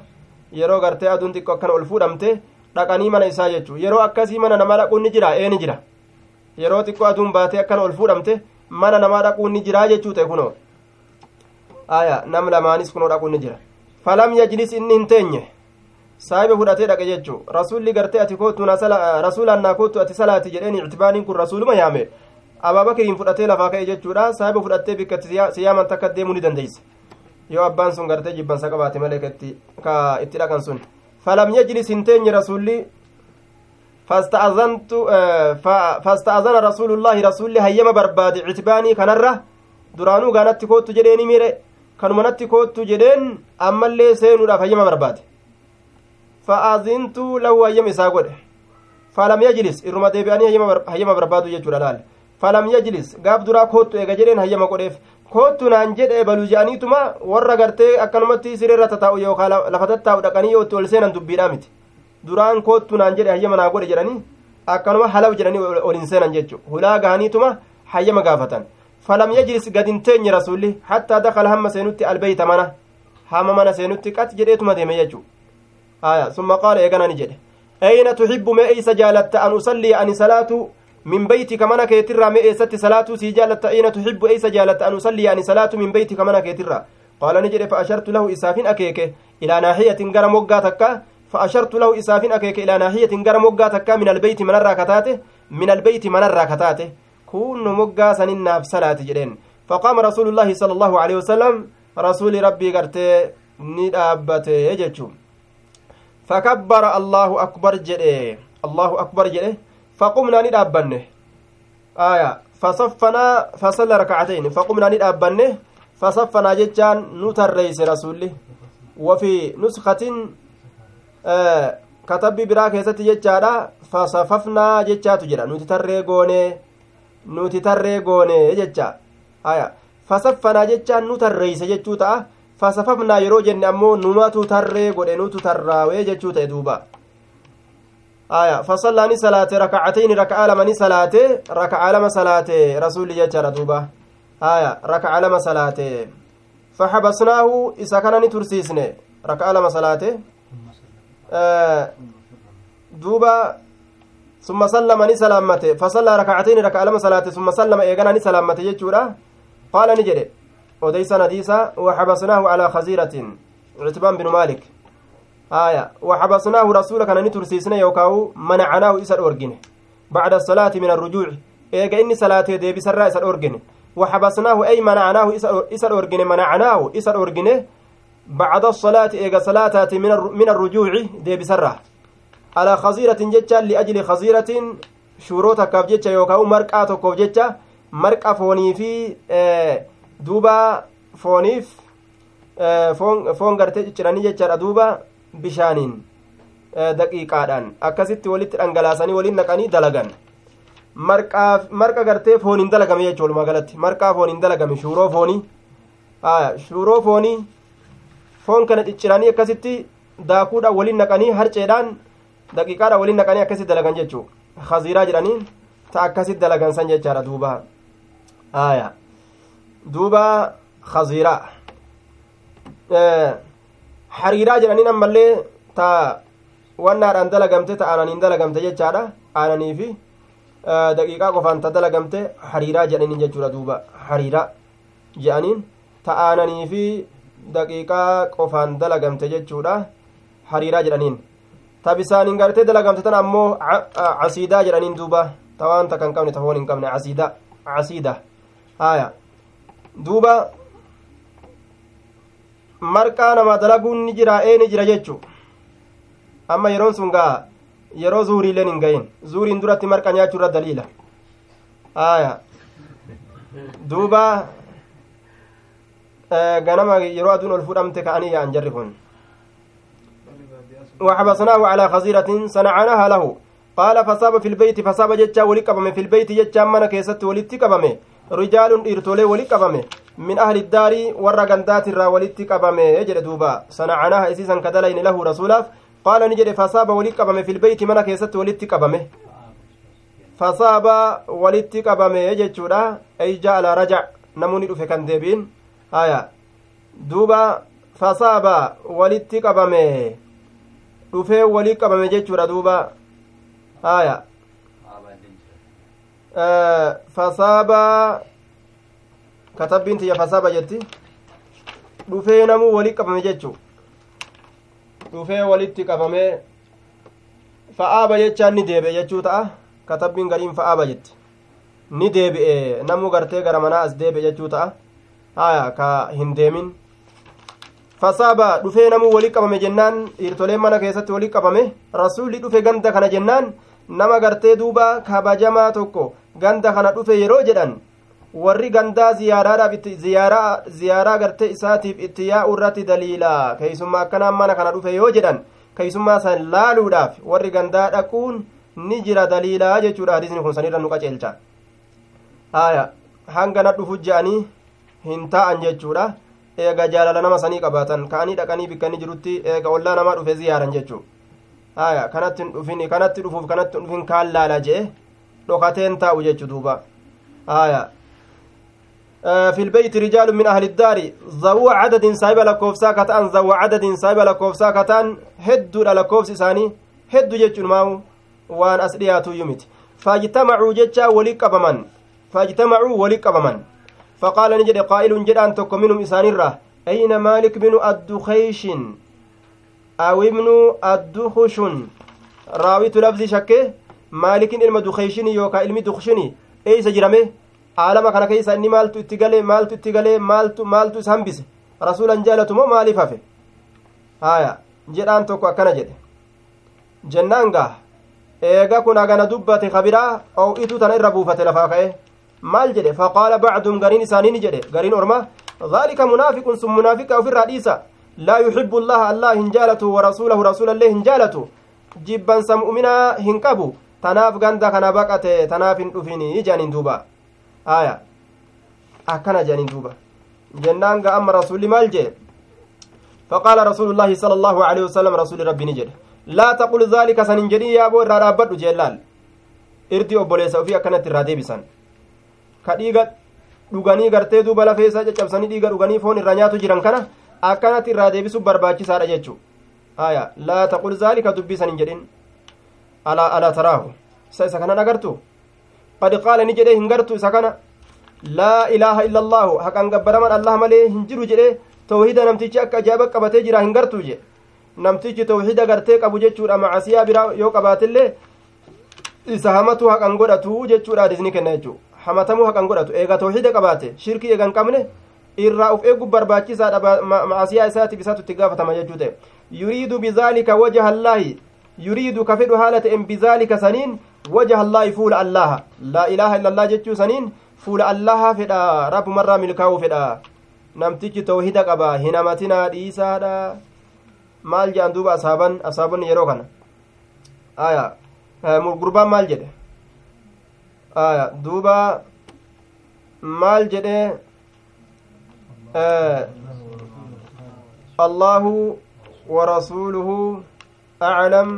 yeroo gartee aduun xiqqo akkana ol fuudhamte dhaqanii mana isaa jechuu yeroo akkasii mana namaa dhaquun ni jira ee ni jira yeroo xiqqoo aduun baatee akkana ol fuudhamte mana namaa dhaquun ni jiraa jechuu ta'e kunoo aya nam lamaanis kunoo dhaquun ni jira falam yajlis inni hin teenye saahiba fudhatee dhaqe jechuu rasulli gartee ati kootu rasuulaan naa kootu ati salaati jedheen ictibaaniin kun rasuuluma yaame abaabakiriin fudhatee lafaa ka'e jechuudha saahiba fudhattee bikkatti siyaaman takka deemuu ni dandeeyse yoo abbaan sun gartee jibbansa qabaate malee ka itti dhaqan sun yajlis hin teenye rasulli فاستأذنت فاستأذن رسول الله رسول هيما برباد عتباني كنرة. درانو غانت كوت جديني ميري. كانوا منت كوت جدين أما اللي سينو هيما برباد. فأذنت له هيما إساقود فلم يجلس. إرما ديبياني هيما بربادو يجور الال فلم يجلس. قاب درا كوت إيغا جدين هيما قوديف kootu naan jedhe balu je'aniituma warra gartee akkanumatti sireerra tataa'u yookaan lafa tattaa'u dhaqanii yoo itti ol seenan dubbiidhaa miti duraan koottu naan jedhe hayyama naa godhe jedhanii akkanuma halaw jedhanii olin seenan jechu hulaa gahaniituma hayyama gaafatan falam yajlis gad hin teenye rasulli hattaa dakala hamma seenutti albeyta mana hamma mana seenutti qat jedheetuma deeme jechu aya summa qaala eeganani jedhe ayna tuxibbu mee eysa jaalatta an usallii ani salaatu mee eessatti salaatuu sii jaalatta ayna tuxibbu eysa jaalatta an usallii ani salaatu min beytika mana keetirraa qaala ni jedhe fa ashartu lahu isaafin akeeke ilaa naaxiyatin gara moggaa takka فأشرت له إسافين أكيك إلى ناحية غير مقا تكا من البيت من الراكتاته من البيت من الراكتاته كون مقا سننا في صلاة جدين فقام رسول الله صلى الله عليه وسلم رسول ربي قرتي ندابته يجتشو فكبر الله أكبر جده الله أكبر جده فقمنا ندابنه آية فصفنا فصلى ركعتين فقمنا ندابنه فصفنا جتان نتريس رسوله وفي نسخة jechaadha fasafafnaa jechaatu jira nuti tarree goone nuti tarree goone jecha aya fasaffanaa jechaan nu tarreeyse jechuu ta'a fasafafnaa yeroo jenne ammoo numatu tarree godhe nutu tarraawee jechuu ta'e duuba aya fasallaani salaate rakacatayni raka'a lamani salaate raka'a lama salaate rasuli jechaadha duuba aya raka'a lama salaate faxabasnaahu isa kana ni tursiisne raka'a lama salaate duuba ثم سلم ني سلامته فصلى ركعتين ركع لما صلاه ثم سلم ايغنا ني سلامته يجودا قال نجد وديس نديسا وحبسناه على خزيرة عتبان بن مالك آية وحبسناه رسولك أن نترسيسنا يوكاو منعناه إسر أورجنه بعد الصلاة من الرجوع إيغا إني صلاة دي بسراء إسر أورجنه وحبسناه أي منعناه إسر أورجنه منعناه إسر أورجنه بعد الصلاة إيغا صلاة من من الرجوع دي بسرة على خزيرة جتة لأجل خزيرة شروط كاف جتة يوكاو مرقا توكوف جتة مرقا فوني في دوبا فونيف foon foon gartee cicciranii jechaadha. Duuba bishaaniin daqiiqaadhaan akkasitti walitti dhangalaasanii waliin naqanii dalagan marqa gartee fooniin dalagame jechuu walumaa galatti marqaa fooniin dalagame shuuroo foonii shuuroo foonii foon kana cicciranii akkasitti daakuudhaan waliin naqanii harceedhaan daqiiqaadhaan waliin naqanii akkasitti dalagan jechuu khaziiraa jedhanii ta akkasitti dalagan jechaadha duuba aya duuba khaziiraa hariiraa jedhaniin ammallee ta wannaadhaan dalagamte ta aananiin dalagamte jechaadha aananii fi daqiiqaa qofaan ta dalagamte hariiraa jedhaniin jechuudha duuba hariiraa jedhaniin ta aananii fi daqiiqaa qofaan dalagamte jechuudha hariiraa jedhaniin ta bisaaniin gartee dalagamte tan ammoo casiidaa jedhaniin duuba ta waan takka hin qabne ta foon hin qabne casiida casiida haya duuba marqaa nama dalaguun ni jira ee ni jira jechu amma yeroon sun gaa yeroo zuuriileen hin gahin zuuriin duratti marqa nyaachuu irra daliila aya duuba ganama yeroo aduun ol fudhamte ka'anii yaa'an jarri kun وحبسناه على خزيرة صنعناها له قال فصاب في البيت فصاب جتشا ولي قبمه في البيت جتشا من كيست ولي قبمه رجال إرتولي ولي من أهل الدار ورقندات الرا ولي قبمه يجد دوبا. صنعناها إسيسا كدلين له رسوله قال نجد فصاب ولي قبمه في البيت من كيست ولي قبمه فصاب ولي قبمه يجد أي جاء على رجع. نموني رفكان ديبين. آية. دوبا فصاب ولي قبمه dhufee walii qabame jechuudha duuba haya fasaaba katabbiin tiyya fasaaba jetti dhufee namuu walii qabame jechu dhufee walitti qabamee fa'aaba jechaan ni deebi'e jechuu ta'a. Katabbiin gariin fa'aaba jetti. Ni deebi'e namuu gartee gara manaa as deebi'e jechuu ta'a. Haya ka hin deemin. Fasaaba dhufee namuu walii qabame jennaan dhiirtoleen mana keessatti walii qabame rasuulli dhufe ganda kana jennaan nama gartee duuba kabajamaa tokko ganda kana dhufe yeroo jedhan warri gandaa ziyaaraa gartee isaatiif itti yaa'u irratti daliila keeysummaa akkanaan mana kana dhufe yoo jedhan keeysummaa san laaluudhaaf warri gandaa dhaquun ni jira daliilaa jechuudha hadisni kun sanirra nu qaceelcha haya hangana dhufu je'anii hin taa'an jechuudha eega jaalala nama sanii qabaatan ka'anii dhaqanii bikkanii jirutti eega ollaa namaa dhufe ziyaaran jechuu haya kanatti dhufin kanatti dhufuuf kanatti dhufin kaan laala je'e dhokateen taa'u jechuu duuba في البيت رجال من أهل الدار. ذو عدد صاحب لكوفسا كتان ذو عدد صاحب لكوفسا كتان هد لكوفس ثاني هد جتشن ماو. وان أسرياتو يمت فاجتمعوا جتشا ولي قبمن فاجتمعوا ولي قبمن فقال نجد قائل جدان تكو منهم إسانيرة أين مالك بن الدخيش أو ابن الدخش راويت لفظ شكه. مالك إلما دخيشني يوكا إلمي دخشني. أي سجرمه aalama kana keessa inni maaltu itti galee maaltu itti galee maaltu maaltu isa hambise rasuulan jaalatu moo maaliif hafe haya jedhaan tokko akkana jedhe jennaan gaa eega kun agana dubbate kabiraa oo'itu tana irra buufate lafaa ka'e maal jedhe faqaala bacdum gariin isaanii ni jedhe gariin orma dhaalika munaafiqun sun munaafiqa ofirraa dhiisa laa yuxibbu allaha allah hin jaalatu warasuulahu rasuulallee hin jaalatu jibbansa mu'minaa hin qabu tanaaf ganda kana baqate tanaaf hin dhufini jedhaniin duuba aya akkana jedhaniin duuba jennaan ga amma rasuli maal jee faqaala rasuulu llaahi sala allaahu aleyhi wasalam rasuli rabbi ni jedhe laa taqul zaalika san hin jedhin yaaboo irraa dhaabbadhu jeellaal irdi obboleessa ofii akkanatti irraa deebisan ka dhiiga dhuganii gartee duuba lafee isaa caccabsanii dhiiga dhuganii foon irra nyaatu jiran kana akkanatti irraa deebisu barbaachisaadha jechu aya laa taqul zaalika dubbii san hin jedhin alaa alaa taraahu isa isa kanan agartu قد قال نجده هنغرتو سكنا لا إله إلا الله حقا قبرمان الله مليه هنجرو جده توحيد نمتيجي أكا جابك قبتي جرا هنغرتو جي نمتيجي توحيد قرتي قبو جيچورا معاسيا برا يو isa hamatu haqan godhatu jechuudha disni kenna jechuu hamatamuu haqan godhatu eega tawxiida qabaate shirkii eegan qabne irraa uf eegu barbaachisaadha maasiyaa isaatiif isaatu itti gaafatama jechuu ta'e yuriidu bizaalika wajaha allaahi yuriidu ka fedhu haala ta'en bizaalika saniin وجه الله فول الله لا إله إلا الله جتشو سنين فول الله فدا رب مرة ملكاو فدا namtichi tawhida qaba hinamatinaa dhiisaadha maal jedhan duuba asaaban asaabonni yeroo kana aya gurbaan maal jedhe aya duuba maal jedhe allahu warasuuluhu aclam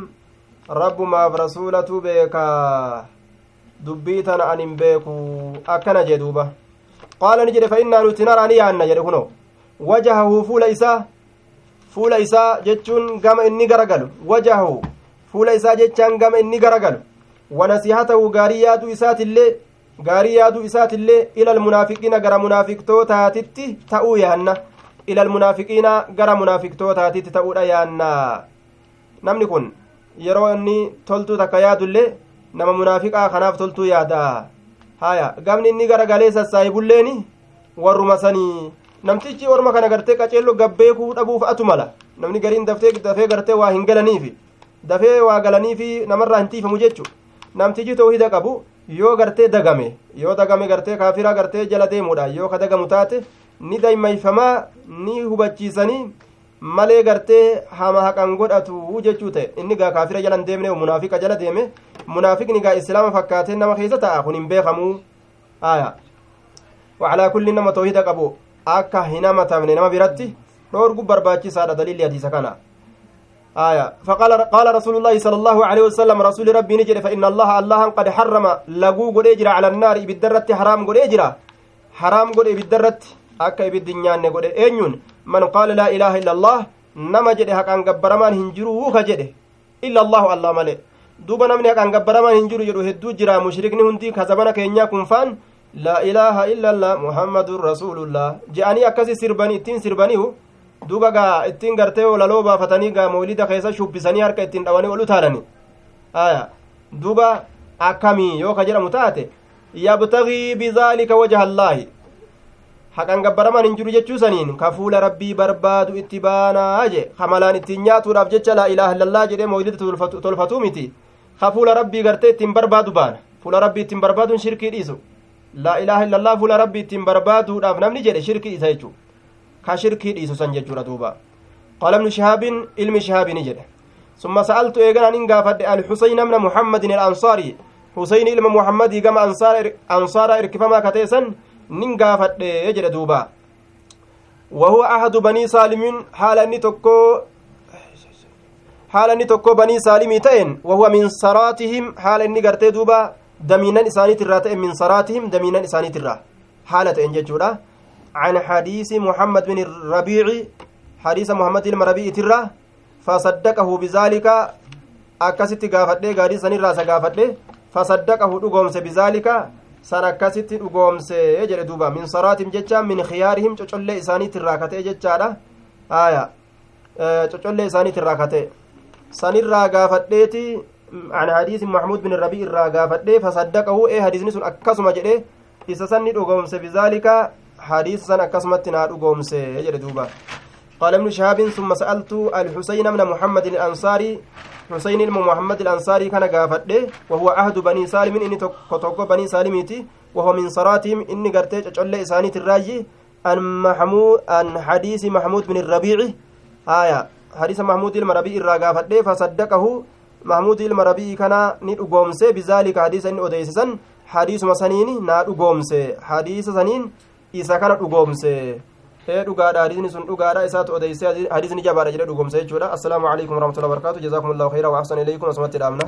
rabbumaaf rasuulatu beekaa. Dubbii tana an hin beeku akkana jee duuba. Qaala ni jedhe fa innaa nuti naraa ni yaanna jedhe kuno wajahahu fuula isaa fuula isaa jechuun gama inni garagalu. Wajahahu fuula isaa jechaan gama inni garagalu. Wanasihatahu gaarii yaaduu isaatillee gaarii yaaduu isaatillee ilal munaafiqiina gara munaafiqtootaatitti ta'uu yaanna. Ilal munaafiqiina gara munaafiqtootaatitti ta'uudha yaanna. Namni kun yeroo inni toltuu takka yaadullee nama munaafiqaa kanaaf toltuu yaada haya gamni inni garagalee sassaayibulleeni warruma sanii namtichi orma kana gartee qaceello gabbeekuu dhabuuf atu mala namni gariin daftee dafee gartee waa hin galaniifi dafee waa galaniifi namarraa hin tiifamu jechu namtichi toohida qabu yoo gartee dagame yoo dagame gartee kaafira gartee jala deemuudha yoo ka dagamu taate ni daymayfamaa ni hubachiisanii malee gartee hama haqan godhatu jechuu ta'e inni gaa kaafira jala hin deemne munaafiqa jala deeme munaafiqni gaa islaama fakkaatee nama keessa ta'a kun hin beekamuu aya wacalaa kulli nama toohida qabu akka hin hamatamne nama biratti dhoorgu barbaachisaadha daliilli hadiisa kana آية فقال قال رسول الله صلى الله عليه وسلم رسول ربي نجري فإن الله الله قد حرم لقو قد إجرى على النار بالدرة حرام قد إجرى حرام قد بالدرة أكا بالدنيا قد إنيون من قال لا إله إلا الله نما جده حقا قبرمان هنجرو كجده إلا الله الله ملئ duuba namni haqaan gabbaramaan hin jiru jedhu hedduu jira mushrikni hundi kazabana keenyaa kunfaan laa ilaaha illallah muhammadun rasuulullah je'anii akkasi sirbanii ittiin sirbaniihu duuba gaa ittiin gartee laloo baafatanii gaa moolida keessa shubbisanii harka ittiin dhawanii ol utaalani aya duuba akkamii yoo ka jedhamu taate yabtagii bizaalika wajha allaahi haqan gabbaraman hin jiru jechuu saniin ka fuula rabbii barbaadu itti baanaa je kamalaan ittiin nyaatuudhaaf jecha laa ilaaha illallaa jedhee moolida tolfatuu miti ka fuula rabbii gartee ittiin barbaadu baana fuula rabbii ittiin barbaaduun shirkii dhiisu laa ilaaha illallaa fuula rabbii ittiin barbaaduudhaaf namni jedhe shirkii dhiisa jechuu ka shirkii dhiisu san jechuudha duuba qaala ibnu shihaabin ilmi shihaabini jedhe ثم سألت إيغان إن قافد الحسين بن محمد الأنصاري حسين إلما محمد كما أنصار أنصار إركفما كتيسا nin gaafadhe jedhe duuba wahuwa ahadu banii saalimin haala inni tokko haala inni tokko banii saalimii ta'en wahuwa min saraatihim haala inni gartee duuba damiinan isaaniitirraa ta'e min saraatihim damiinan isaaniitirraa haala ta'en jechuudha عن حديث محمد بن الربيع حديث محمد المربيع ترى فصدقه بذلك أكست غافته غادي سنرا سغافته فصدقه دغومس بذلك san akkasitti dhugoomse jedhe duuba min saraatim jecha min khiyaarihim cocollee isaaniit irraa katee jechaadha aya cocollee isaaniit irraa katee sanirraa gaafadheeti hadiisi maxmuud bin rabii irraa gaafadhee fasaddaqahu ee hadiisni sun akkasuma jedhe isa sanni dhugoomse bizaalika hadiisa san akkasumatti naa dhugoomse jedhe duuba قال ابن شهاب ثم سألت الحسين بن محمد الأنصاري حسين بن محمد الأنصاري كان قافده وهو عهد بني سالم. إني توكو بني سالميتي وهو من صراتهم. إني قرتي تشعل إساني الراجي عن محمود عن حديث محمود بن الربيع. آية. حديث محمود المربيع الراقافده فصدقه. محمود المربيع كان ندقومسي بذلك حديث إن أديسسا حديث مسنين نادقومسي حديث سنين isa kana dhugoomse ee dhugaadha hadiisni sun dhugaadha isaatu odeyse hadiisni jabaadha jedhe dhugoomse jechuudha assalaamu alaikum warahmatullahi wabarakatu jazaakum allahu khayra wa ahsana ilaykum asumatti dhaabna